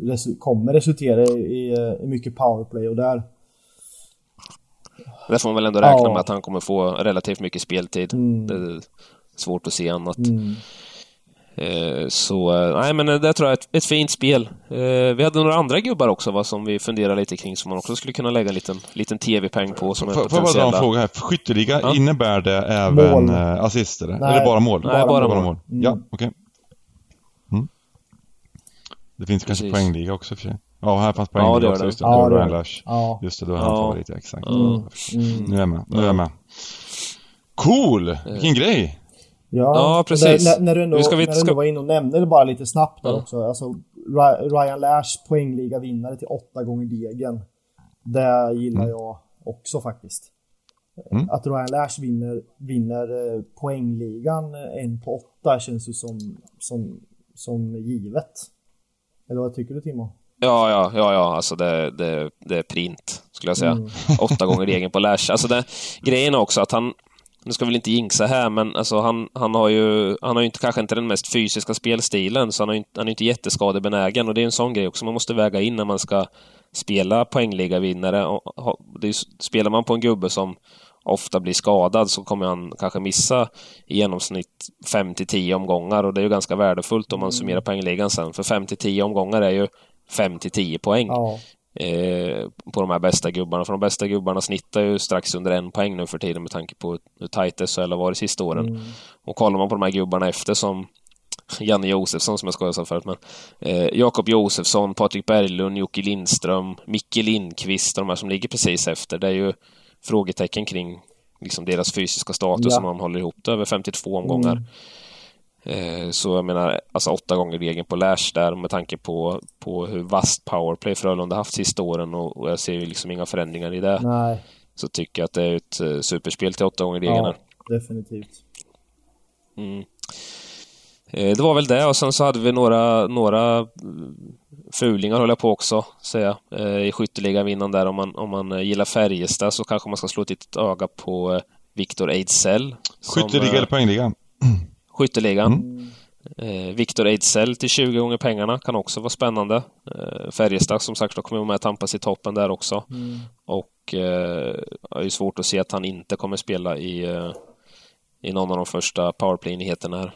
resu- kommer resultera i, i, i mycket powerplay och där. Där får man väl ändå räkna Ja. med att han kommer få relativt mycket speltid. Mm. Det är svårt att se annat. Mm. Eh, Så, eh, nej men det tror jag är ett, ett fint spel. Eh, Vi hade några andra gubbar också va, som vi funderar lite kring som man också skulle kunna lägga en liten, liten TV-peng på som är Får jag bara dra en fråga här? Skytteliga, Ja. innebär det även Mål. eh, assister? Nej. Eller bara mål? Nej, bara mål. Mm. Ja, okej. Mm. Det finns kanske Precis. poängliga också för sig. Ja, här fanns Ja, det poängliga också. det. Just det, Ja, det var det. Lash. Ja. Just det, då är han Ja. favorit, ja, exakt. Mm. Nu är jag med, nu är jag med. Cool! Vilken grej! Ja, ja precis. Där, när, du ändå, ska vi, när du ändå var inne och nämnde det bara lite snabbt där ja. också. Alltså, Ryan Lash poängliga vinnare till åtta gånger degen. Det gillar mm. jag också faktiskt. Mm. Att Ryan Lash vinner, vinner eh, poängligan en på åtta känns ju som, som, som givet. Eller vad tycker du Timo? Ja, ja, ja, ja, alltså det, det, det är print, skulle jag säga. Mm. Åtta gånger egen på Lash. Alltså det, grejen är också att han, nu ska vi väl inte jinxa här, men alltså han, han har ju, han har ju inte, kanske inte den mest fysiska spelstilen, så han, har ju, han är inte jätteskadebenägen och det är en sån grej också man måste väga in när man ska spela poängliga vinnare. spelar man på en gubbe som ofta blir skadad så kommer han kanske missa i genomsnitt 5 10 omgångar och det är ju ganska värdefullt om man summerar poängligan sen, för 5 10 omgångar är ju 5 10 poäng. Ja. Eh, på de här bästa gubbarna. För de bästa gubbarna snittar ju strax under en poäng nu för tiden med tanke på hur tajt SHL har varit sista åren. Mm. Och kollar man på de här gubbarna efter som Janne Josefsson som jag skojade om förut, men eh, Jakob Josefsson, Patrik Berglund, Jocke Lindström, Micke Lindqvist, de här som ligger precis efter. Det är ju frågetecken kring liksom deras fysiska status ja. om man håller ihop det över 52 omgångar. Mm. Eh, så jag menar, alltså åtta gånger regeln på Lash där med tanke på, på hur vast powerplay Frölunda haft sista åren och, och jag ser ju liksom inga förändringar i det. Nej. Så tycker jag att det är ett uh, superspel till åtta gånger regeln. Ja, definitivt. Mm. Eh, det var väl det och sen så hade vi några, några fulingar höll jag på också säga i skytteligavinnaren där om man, om man gillar Färjestad så kanske man ska slå ett litet öga på Viktor Ejdsell. Skytteliga eller poängliga? Skytteligan. Mm. Eh, Viktor Ejdsell till 20 gånger pengarna kan också vara spännande. Eh, Färjestad som sagt kommer med tampas i toppen där också. Mm. Och eh, är ju svårt att se att han inte kommer spela i, eh, i någon av de första powerplay-enheterna här.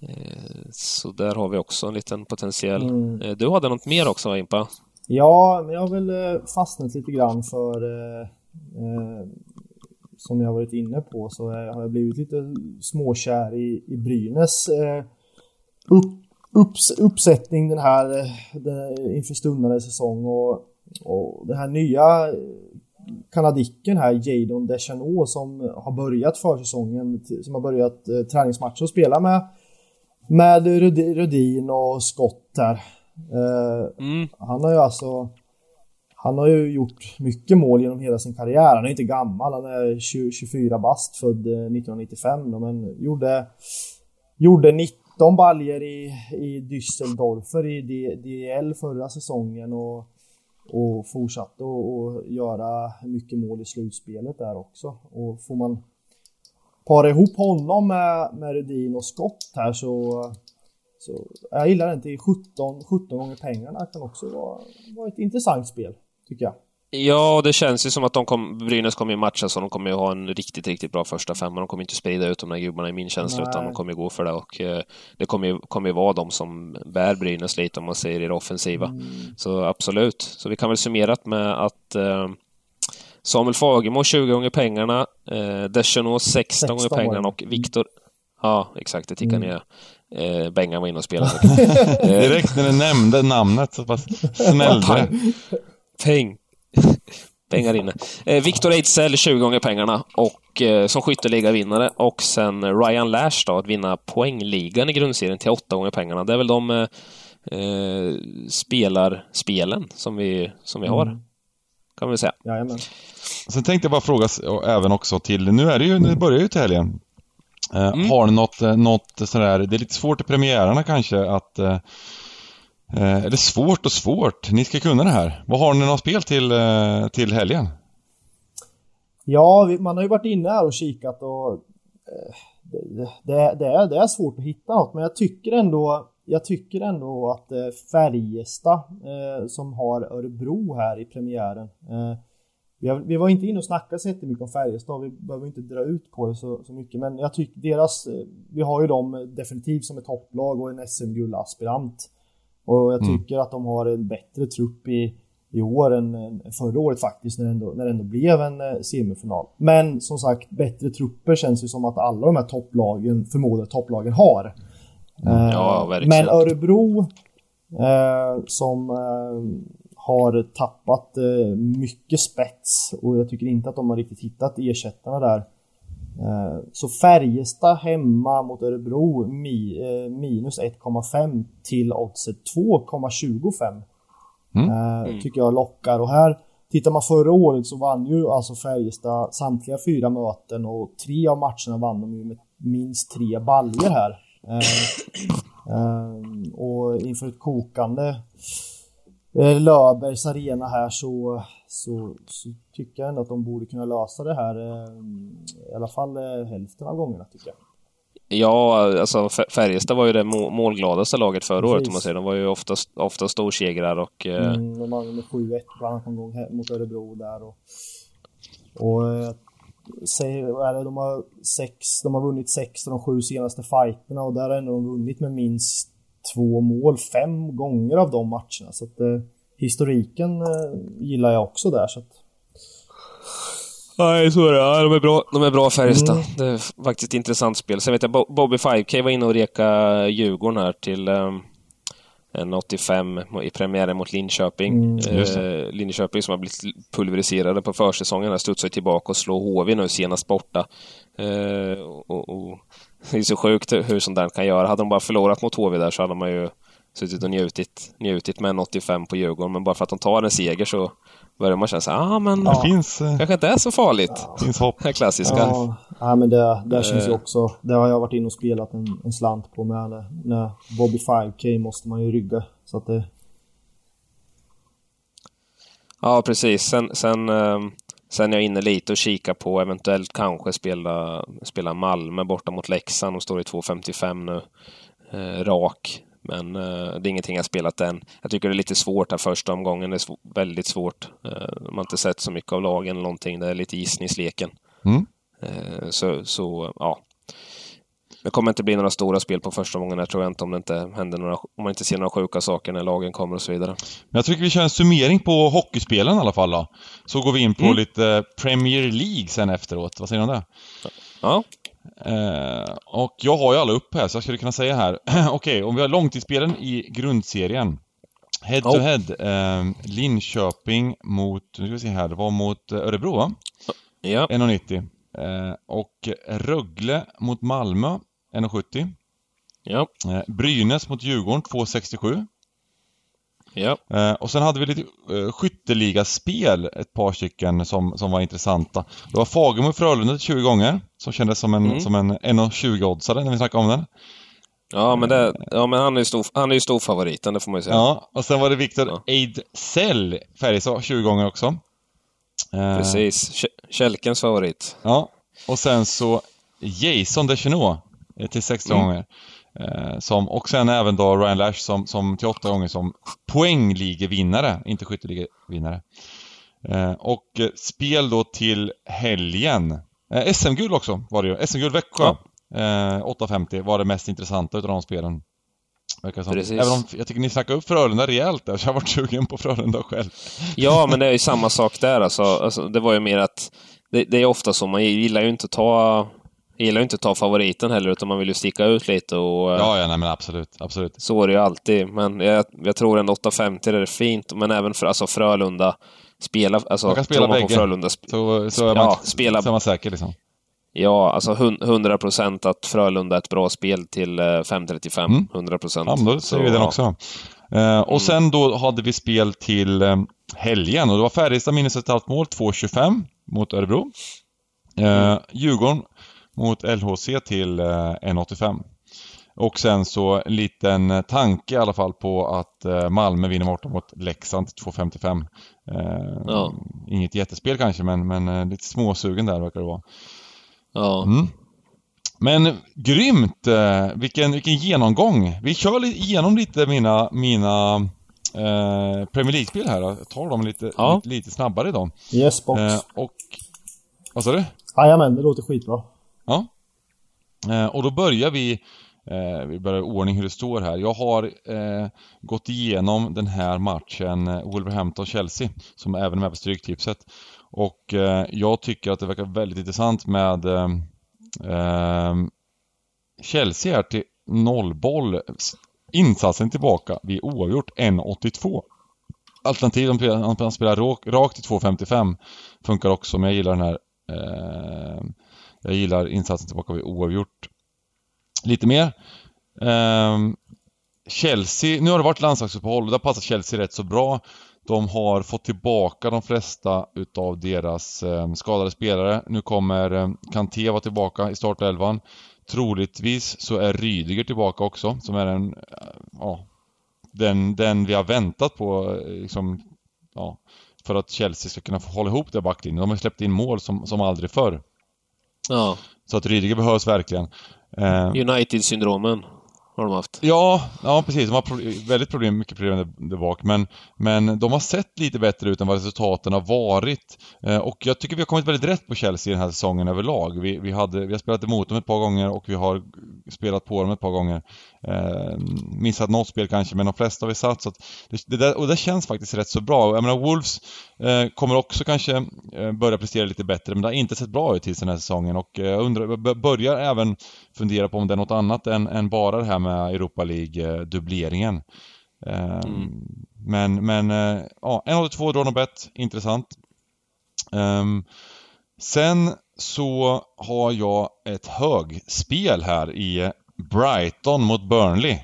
Eh, så där har vi också en liten potentiell. Mm. Eh, du hade något mer också Impa? Ja, men jag har väl eh, fastnat lite grann för som jag varit inne på så har jag blivit lite småkär i, i Brynäs eh, upp, upps, uppsättning den här eh, den, inför stundande säsong och, och den här nya kanadicken här, Jadon Deschanot som har börjat försäsongen, som har börjat eh, träningsmatcher och spela med med Rudin och Scott här. Eh, mm. Han har ju alltså han har ju gjort mycket mål genom hela sin karriär. Han är inte gammal, han är 20, 24 bast, född eh, 1995 då, men gjorde, gjorde 19 baljer i, i Düsseldorfer i DL förra säsongen och, och fortsatte att göra mycket mål i slutspelet där också. Och får man para ihop honom med, med Rudin och Scott här så så jag gillar den till 17, 17 gånger pengarna kan också vara, vara ett intressant spel tycker jag. Ja, det känns ju som att de kom, Brynäs kommer ju matcha så de kommer ju ha en riktigt, riktigt bra första femma. De kommer inte sprida ut de där gubbarna i min känsla, Nej. utan de kommer gå för det. Och eh, det kommer ju, kommer ju vara de som bär Brynäs lite, om man säger i det offensiva. Mm. Så absolut. Så vi kan väl summera med att eh, Samuel Fagemo 20 gånger pengarna, eh, Deschanot 16, 16 gånger pengarna och Viktor... Ja, exakt, det tickar mm. ner. Eh, Bengan var inne och spelade. Direkt när du nämnde namnet så pass smällde Peng. Pengar inne. Eh, Victor Ejdsell 20 gånger pengarna och eh, som skytteligavinnare och sen Ryan Lash då, att vinna poängligan i grundserien till 8 gånger pengarna. Det är väl de eh, eh spelarspelen som vi, som vi har. Mm. Kan vi säga. Jajamän. Sen tänkte jag bara fråga även också till, nu är det ju, nu börjar ju till helgen. Eh, mm. Har ni något, eh, något sådär, det är lite svårt i premiärerna kanske att Eh, eller svårt och svårt, ni ska kunna det här. Vad har ni några spel till, eh, till helgen? Ja, man har ju varit inne här och kikat och eh, det, det, det, är, det är svårt att hitta något, men jag tycker ändå jag tycker ändå att eh, Färjestad eh, som har Örebro här i premiären eh, vi, har, vi, var inte inne och snackade så jättemycket om Färjestad, vi behöver inte dra ut på det så, så mycket, men jag tycker deras, eh, vi har ju dem definitivt som ett topplag och en SM-guldaspirant. Och jag mm. tycker mm. att de har en bättre trupp i, i år än, än förra året faktiskt när det ändå, när det ändå blev en eh, semifinal. Men som sagt, bättre trupper känns ju som att alla de här topplagen, förmodade topplagen har. Mm. Eh, ja. Men Örebro eh, som eh, har tappat eh, mycket spets och jag tycker inte att de har riktigt hittat ersättarna där. Eh, så Färjestad hemma mot Örebro mi, eh, minus 1,5 till oddset 2,25. Mm. Eh, tycker jag lockar och här Tittar man förra året så vann ju alltså Färjestad samtliga fyra möten och tre av matcherna vann de ju med minst tre baljer här. Eh, eh, och inför ett kokande eh, Löfbergs arena här så, så, så, tycker jag ändå att de borde kunna lösa det här eh, i alla fall eh, hälften av gångerna tycker jag. Ja, alltså Färjestad var ju det målgladaste laget förra Precis. året om man säger. De var ju ofta, ofta storsegrar och... Eh, mm, de vann med 7-1 bland annat en gång mot Örebro där och... Och... Säg, är de, har sex, de har vunnit sex av de sju senaste fighterna och där har ändå de vunnit med minst två mål fem gånger av de matcherna. Så att historiken eh, gillar jag också där. Så att, Nej, så är det. Ja, de är bra, de är bra Färjestad. Mm. Det är faktiskt ett intressant spel. Sen vet jag Bobby 5K var inne och reka Djurgården här till um, en 85 i premiären mot Linköping. Mm, eh, Linköping som har blivit pulveriserade på försäsongen här studsar tillbaka och slår HV nu senast borta. Eh, och, och, det är så sjukt hur sånt där kan göra. Hade de bara förlorat mot HV där så hade man ju suttit och njutit, njutit med en 85 på Djurgården. Men bara för att de tar en seger så börjar man känna så ah, men det finns, eh, kanske inte är så farligt. Ja. finns hopp. Det klassiska. Ja, ja men det, det känns ju eh. också, det har jag varit inne och spelat en, en slant på med. När Bobby 5K måste man ju rygga. Så att det... Ja, precis. Sen, sen, ehm, sen är jag inne lite och kikar på eventuellt kanske spela, spela Malmö borta mot Leksand. De står i 2.55 nu. Eh, rak. Men eh, det är ingenting jag spelat än. Jag tycker det är lite svårt här första omgången. Det är sv väldigt svårt. Eh, man har inte sett så mycket av lagen eller någonting. Det är lite gissningsleken. Mm. Eh, så, så, ja. Det kommer inte bli några stora spel på första omgången, jag tror jag inte, om det inte händer några, om man inte ser några sjuka saker när lagen kommer och så vidare. Men jag tycker vi kör en summering på hockeyspelen i alla fall då. Så går vi in på mm. lite Premier League sen efteråt. Vad säger du om det? Ja. Eh, och jag har ju alla upp här, så jag skulle kunna säga här. Okej, okay, om vi har långtidsspelen i grundserien. Head to head. Eh, Linköping mot, nu ska vi se här, det var mot eh, Örebro va? Ja. 1,90. Eh, och Rögle mot Malmö, 1,70. Ja. Eh, Brynäs mot Djurgården, 2,67. Ja. Eh, och sen hade vi lite eh, skytteligaspel, ett par stycken som, som var intressanta. Det var Fagemo Frölunda 20 gånger, som kändes som en, mm. som en 1,20-oddsare när vi snackade om den. Ja, men, det, ja, men han är ju stor, han är ju stor favoriten, det får man ju säga. Ja, och sen var det Viktor ja. Ejdsell, Färjestad, 20 gånger också. Eh, Precis, Kälkens favorit. Ja, och sen så Jason Deschenaux till 60 mm. gånger. Eh, som, och sen även då Ryan Lash som, som till åtta gånger som poängligevinnare, inte skytteligevinnare. Eh, och eh, spel då till helgen. Eh, SM-guld också var det ju. SM-guld Växjö. Ja. Eh, 8.50 var det mest intressanta utav de spelen. Precis. Även om jag tycker ni snackar upp Frölunda rejält där, så jag har varit sugen på Frölunda själv. Ja, men det är ju samma sak där alltså. alltså det var ju mer att det, det, är ofta så, man gillar ju inte att ta jag gillar ju inte att ta favoriten heller, utan man vill ju sticka ut lite och... Eh, ja, ja, nej men absolut, absolut. Så är det ju alltid, men jag, jag tror ändå 8.50 är fint, men även för alltså Frölunda, spela, alltså... Man kan spela bägge, Frölunda, så, så är man, ja, spela, så är man säker liksom. Ja, alltså 100 procent att Frölunda är ett bra spel till 5.35. Mm. 100 procent. Ja, men då säger vi den också. Uh, och mm. sen då hade vi spel till um, helgen och det var Färjestad minus ett halvt mål, 2.25 mot Örebro. Uh. Djurgården mot LHC till 1,85. Eh, och sen så en liten tanke i alla fall på att eh, Malmö vinner borta mot Leksand till 2,55. Eh, ja. Inget jättespel kanske men, men lite småsugen där verkar det vara. Ja. Mm. Men grymt! Vilken, vilken genomgång! Vi kör igenom lite mina, mina eh, Premier League-spel här. Jag tar dem lite, ja. lite, lite, snabbare idag. Yes, box. Eh, och... Vad sa du? Jajamän, det låter skitbra. Ja. Eh, och då börjar vi eh, vi börjar i ordning hur det står här. Jag har eh, gått igenom den här matchen eh, Wolverhampton-Chelsea som även är med på Stryktipset. Och eh, jag tycker att det verkar väldigt intressant med eh, eh Chelsea här till nollboll. Insatsen tillbaka vid oavgjort 1,82. Alternativ om man spelar rakt, till i 2,55 funkar också men jag gillar den här eh, jag gillar insatsen tillbaka vid oavgjort lite mer. Um, Chelsea, nu har det varit landslagsuppehåll och det har passat Chelsea rätt så bra. De har fått tillbaka de flesta utav deras um, skadade spelare. Nu kommer um, Kanté vara tillbaka i startelvan. Troligtvis så är Rydiger tillbaka också, som är en, eh, ja, den, den vi har väntat på eh, liksom, ja, för att Chelsea ska kunna få hålla ihop det backlinjen. De har släppt in mål som, som aldrig förr. Ja. Så att Rydiger behövs verkligen. Eh, United-syndromen har de haft. Ja, ja precis. De har pro väldigt problem, mycket problem där, där bak. Men, men de har sett lite bättre ut än vad resultaten har varit. Eh, och jag tycker vi har kommit väldigt rätt på Chelsea den här säsongen överlag. Vi, vi, hade, vi har spelat emot dem ett par gånger och vi har spelat på dem ett par gånger. Eh, missat något spel kanske, men de flesta har vi satt. Så det, det där, och det känns faktiskt rätt så bra. Jag menar, Wolves eh, kommer också kanske eh, börja prestera lite bättre, men det har inte sett bra ut hittills den här säsongen. Och jag undrar, börjar även fundera på om det är något annat än, än bara det här med Europa League-dubbleringen. Eh, mm. Men, men eh, ja, en av de två drar nog bett. Intressant. Um, sen så har jag ett högspel här i Brighton mot Burnley.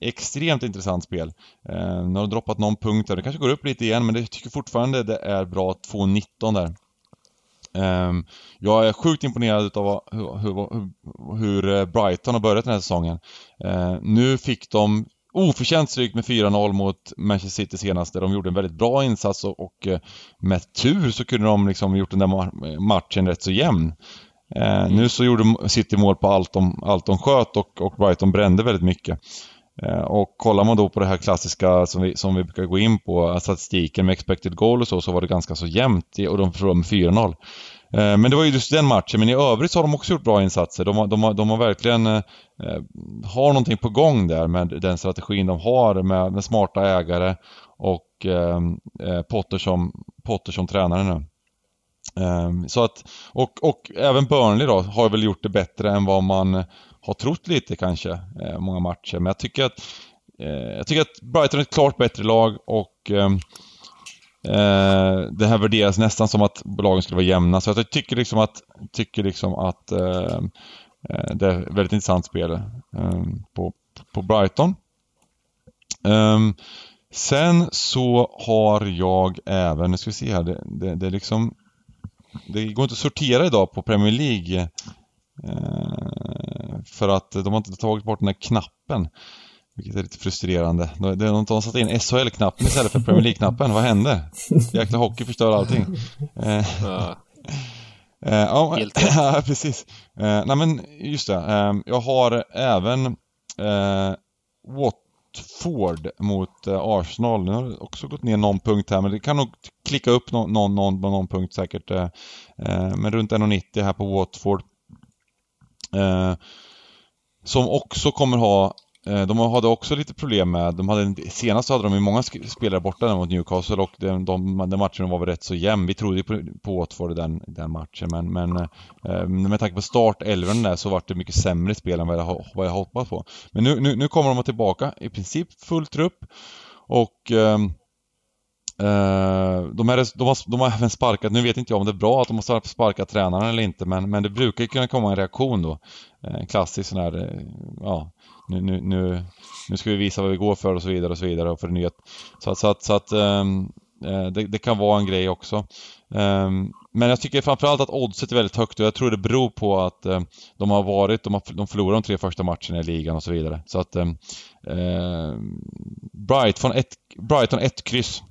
Extremt intressant spel. Eh, nu har de droppat någon punkt där, det kanske går upp lite igen men jag tycker fortfarande det är bra 2-19 där. Eh, jag är sjukt imponerad av hur, hur, hur, eh, Brighton har börjat den här säsongen. Eh, nu fick de oförtjänt stryk med 4-0 mot Manchester City senast där de gjorde en väldigt bra insats och, och eh, med tur så kunde de liksom gjort den där matchen rätt så jämn. Eh. Nu så gjorde City mål på allt de, allt de sköt och, och Brighton brände väldigt mycket. Eh, och kollar man då på det här klassiska som vi, som vi brukar gå in på, eh, statistiken med expected goal och så, så var det ganska så jämnt och de förlorade med 4-0. Eh, men det var ju just den matchen, men i övrigt så har de också gjort bra insatser. De har, de har, de har verkligen eh, eh har någonting på gång där med den strategin de har med, med smarta ägare och eh, eh Potter, som, Potter som tränare nu. Ehm, så att, och, och även Burnley då har väl gjort det bättre än vad man har trott lite kanske, eh, många matcher. Men jag tycker att eh, jag tycker att Brighton är ett klart bättre lag och ehm, eh, det här värderas nästan som att lagen skulle vara jämna. Så jag tycker liksom att, tycker liksom att ehm, det är ett väldigt intressant spel på, på Brighton. Sen så har jag även, nu ska vi se här, det, det, det är liksom det går inte att sortera idag på Premier League. Eh, för att de har inte tagit bort den här knappen. Vilket är lite frustrerande. De, de, de satt in SHL-knappen istället för Premier League-knappen. Vad hände? Jäkla hockey förstör allting. Eh, eh, ja, ja, precis. Eh, nej men just det. Eh, jag har även eh, Watford mot eh, Arsenal. Nu har det också gått ner någon punkt här men det kan nog klicka upp någon, någon, någon, någon punkt säkert. Eh, eh men runt 1,90 här på Watford. Eh, som också kommer ha Eh, de hade också lite problem med, de hade, senast hade de ju många spelare borta mot Newcastle och de, de, den matchen var väl rätt så jämn. Vi trodde ju på, på Watford den, den matchen men, men eh, med tanke på startelvan där så var det mycket sämre spel än vad jag, vad jag hoppats på. Men nu, nu, nu kommer de tillbaka i princip full trupp och Uh, de, är, de, har, de har även sparkat, nu vet inte jag om det är bra att de har sparkat tränaren eller inte men, men det brukar ju kunna komma en reaktion då. En klassisk sån här, uh, ja, nu, nu, nu, nu ska vi visa vad vi går för och så vidare och så vidare och förnyat. Så, så att, så att um, det, det, kan vara en grej också. Um, men jag tycker framförallt att oddset är väldigt högt och jag tror det beror på att uh, de har varit, de har de förlorat de tre första matcherna i ligan och så vidare. Så att um, Brighton 1 Brighton ett kryss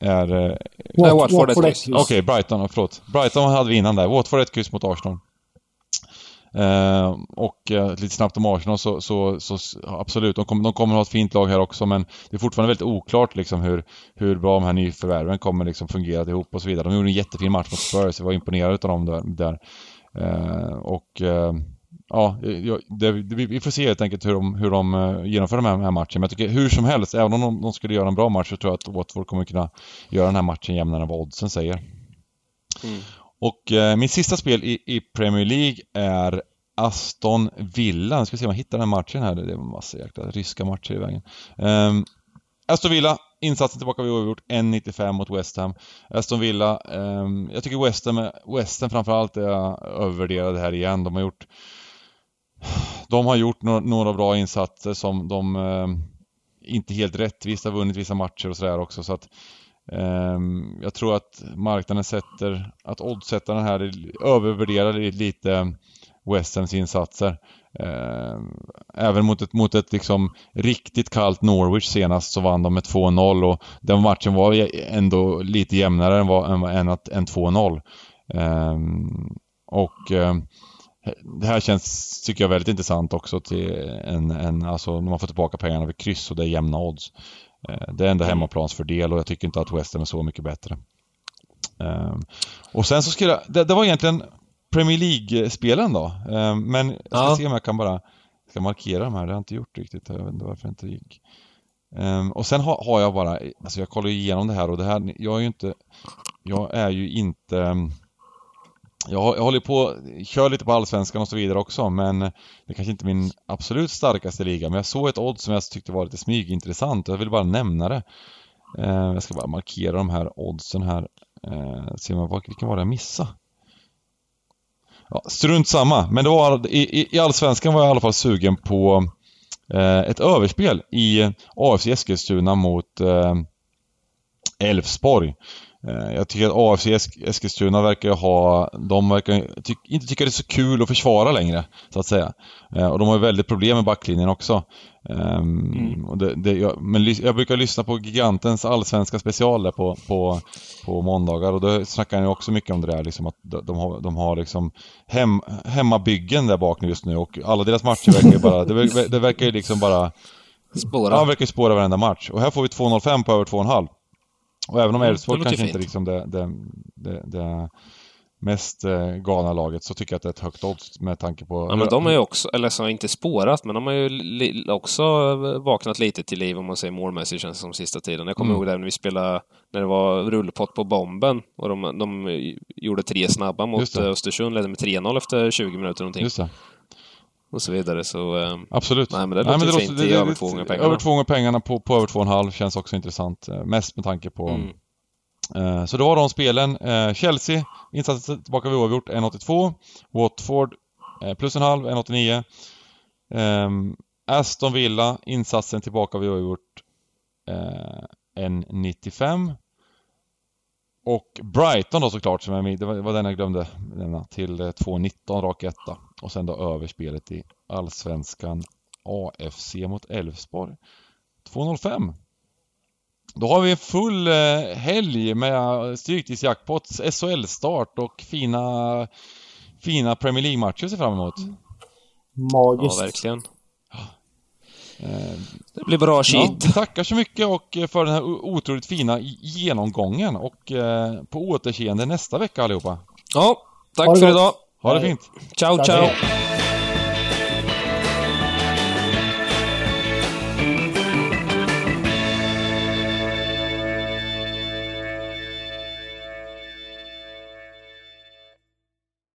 är... Eh, Nej, Watford, Watford ett kryss. Okej, okay, Brighton, förlåt. Brighton hade vi innan där. Watford ett kryss mot Arsenal. Eh, och eh, lite snabbt om Arsenal så, så, så absolut, de, kommer, de kommer ha ett fint lag här också men det är fortfarande väldigt oklart liksom hur, hur bra de här nyförvärven kommer liksom fungera ihop och så vidare. De gjorde en jättefin match mot Spurs, jag var imponerad av dem där. där. Eh, och eh, ja, det, vi får se helt enkelt hur de, hur de eh, genomför de här, här matcherna. Men jag tycker hur som helst, även om de, de, skulle göra en bra match så tror jag att Watford kommer kunna göra den här matchen jämnare än vad oddsen säger. Mm. Och eh, mitt sista spel i, i, Premier League är Aston Villa. Nu ska vi se om jag hittar den här matchen här. Det är en massa jäkla ryska matcher i vägen. Um, Aston Villa insatsen tillbaka vid oavgjort, 1,95 mot West Ham. Aston Villa, eh, jag tycker West Ham, West Ham framförallt är övervärderade här igen. De har gjort de har gjort några, några bra insatser som de eh, inte helt rättvist har vunnit vissa matcher och sådär också så att eh, Ehm, jag tror att marknaden sätter, att oddsättarna här övervärderar lite West insatser. Ehm, även mot ett, mot ett liksom riktigt kallt Norwich senast så vann de med 2-0 och den matchen var ändå lite jämnare än, vad, än, än, än 2-0. Ehm, och eh, det här känns, tycker jag, väldigt intressant också till en, en alltså när man får tillbaka pengarna vid kryss och det är jämna odds. Eh, det är ändå mm. hemmaplansfördel och jag tycker inte att West Ham är så mycket bättre. Um, och sen så skulle jag, det, det var egentligen Premier League-spelen då. Um, men jag ska ja. se om jag kan bara ska markera de här, det har jag inte gjort riktigt. Jag vet inte varför det inte gick. Um, och sen har, har, jag bara, alltså jag kollar igenom det här och det här, jag är ju inte, jag är ju inte jag, jag håller på, kör lite på Allsvenskan och så vidare också men det kanske inte är min absolut starkaste liga men jag såg ett odds som jag tyckte var lite smygintressant och jag vill bara nämna det. Eh, jag ska bara markera de här oddsen här. Eh, se vad, vilken var det jag missade? Ja, strunt samma, men det var, i, i Allsvenskan var jag i alla fall sugen på eh, ett överspel i AFC Eskilstuna mot eh, Elfsborg. Eh, jag tycker att AFC Eskilstuna verkar ha, de verkar ty inte tycka det är så kul att försvara längre, så att säga. Eh, och de har ju väldigt problem med backlinjen också. Um, mm. det, det, jag, men jag brukar lyssna på Gigantens allsvenska special där på, på, på måndagar och då snackar han ju också mycket om det där liksom att de har, de har liksom hem, hemmabyggen där bak nu just nu och alla deras matcher verkar ju bara, det, det verkar ju liksom bara Spåra. Ja, verkar spåra varenda match. Och här får vi 2.05 på över 2,5. Och även om Elfsborg kanske fint. inte liksom det, det, det, det mest eh, galna laget så tycker jag att det är ett högt odds med tanke på... Ja, men de har ju också, eller så inte spårat, men de har ju också vaknat lite till liv om man säger målmässigt känns det som sista tiden. Jag kommer mm. ihåg det när vi spelade, när det var rullpott på bomben och de, de gjorde tre snabba mot Östersund, ledde med 3-0 efter 20 minuter någonting. Just det och så vidare. Så, eh, Absolut. Nej, men det låter nej, fint. Det, det, över två gånger pengarna. Över två gånger pengarna på, på över två och en halv känns också intressant. Eh, mest med tanke på... Mm. Eh, så det var de spelen. Eh, Chelsea, insatsen tillbaka vid oavgjort, 1,82. Watford, eh, plus en halv, 1,89. Ehm, Aston Villa, insatsen tillbaka vid oavgjort, 1,95. Och Brighton då såklart som är med, det var den jag glömde nämna, till 2.19 rak etta. Och sen då överspelet i Allsvenskan AFC mot Elfsborg. 2.05. Då har vi full eh, helg med Stryktipsjackpots, SHL-start och fina, fina Premier League-matcher att se fram emot. Magiskt. Ja, verkligen. Det blir bra shit. Ja, tackar så mycket och för den här otroligt fina genomgången och eh, på återseende nästa vecka allihopa. Ja, tack för idag. Ha det fint. Ciao, ciao.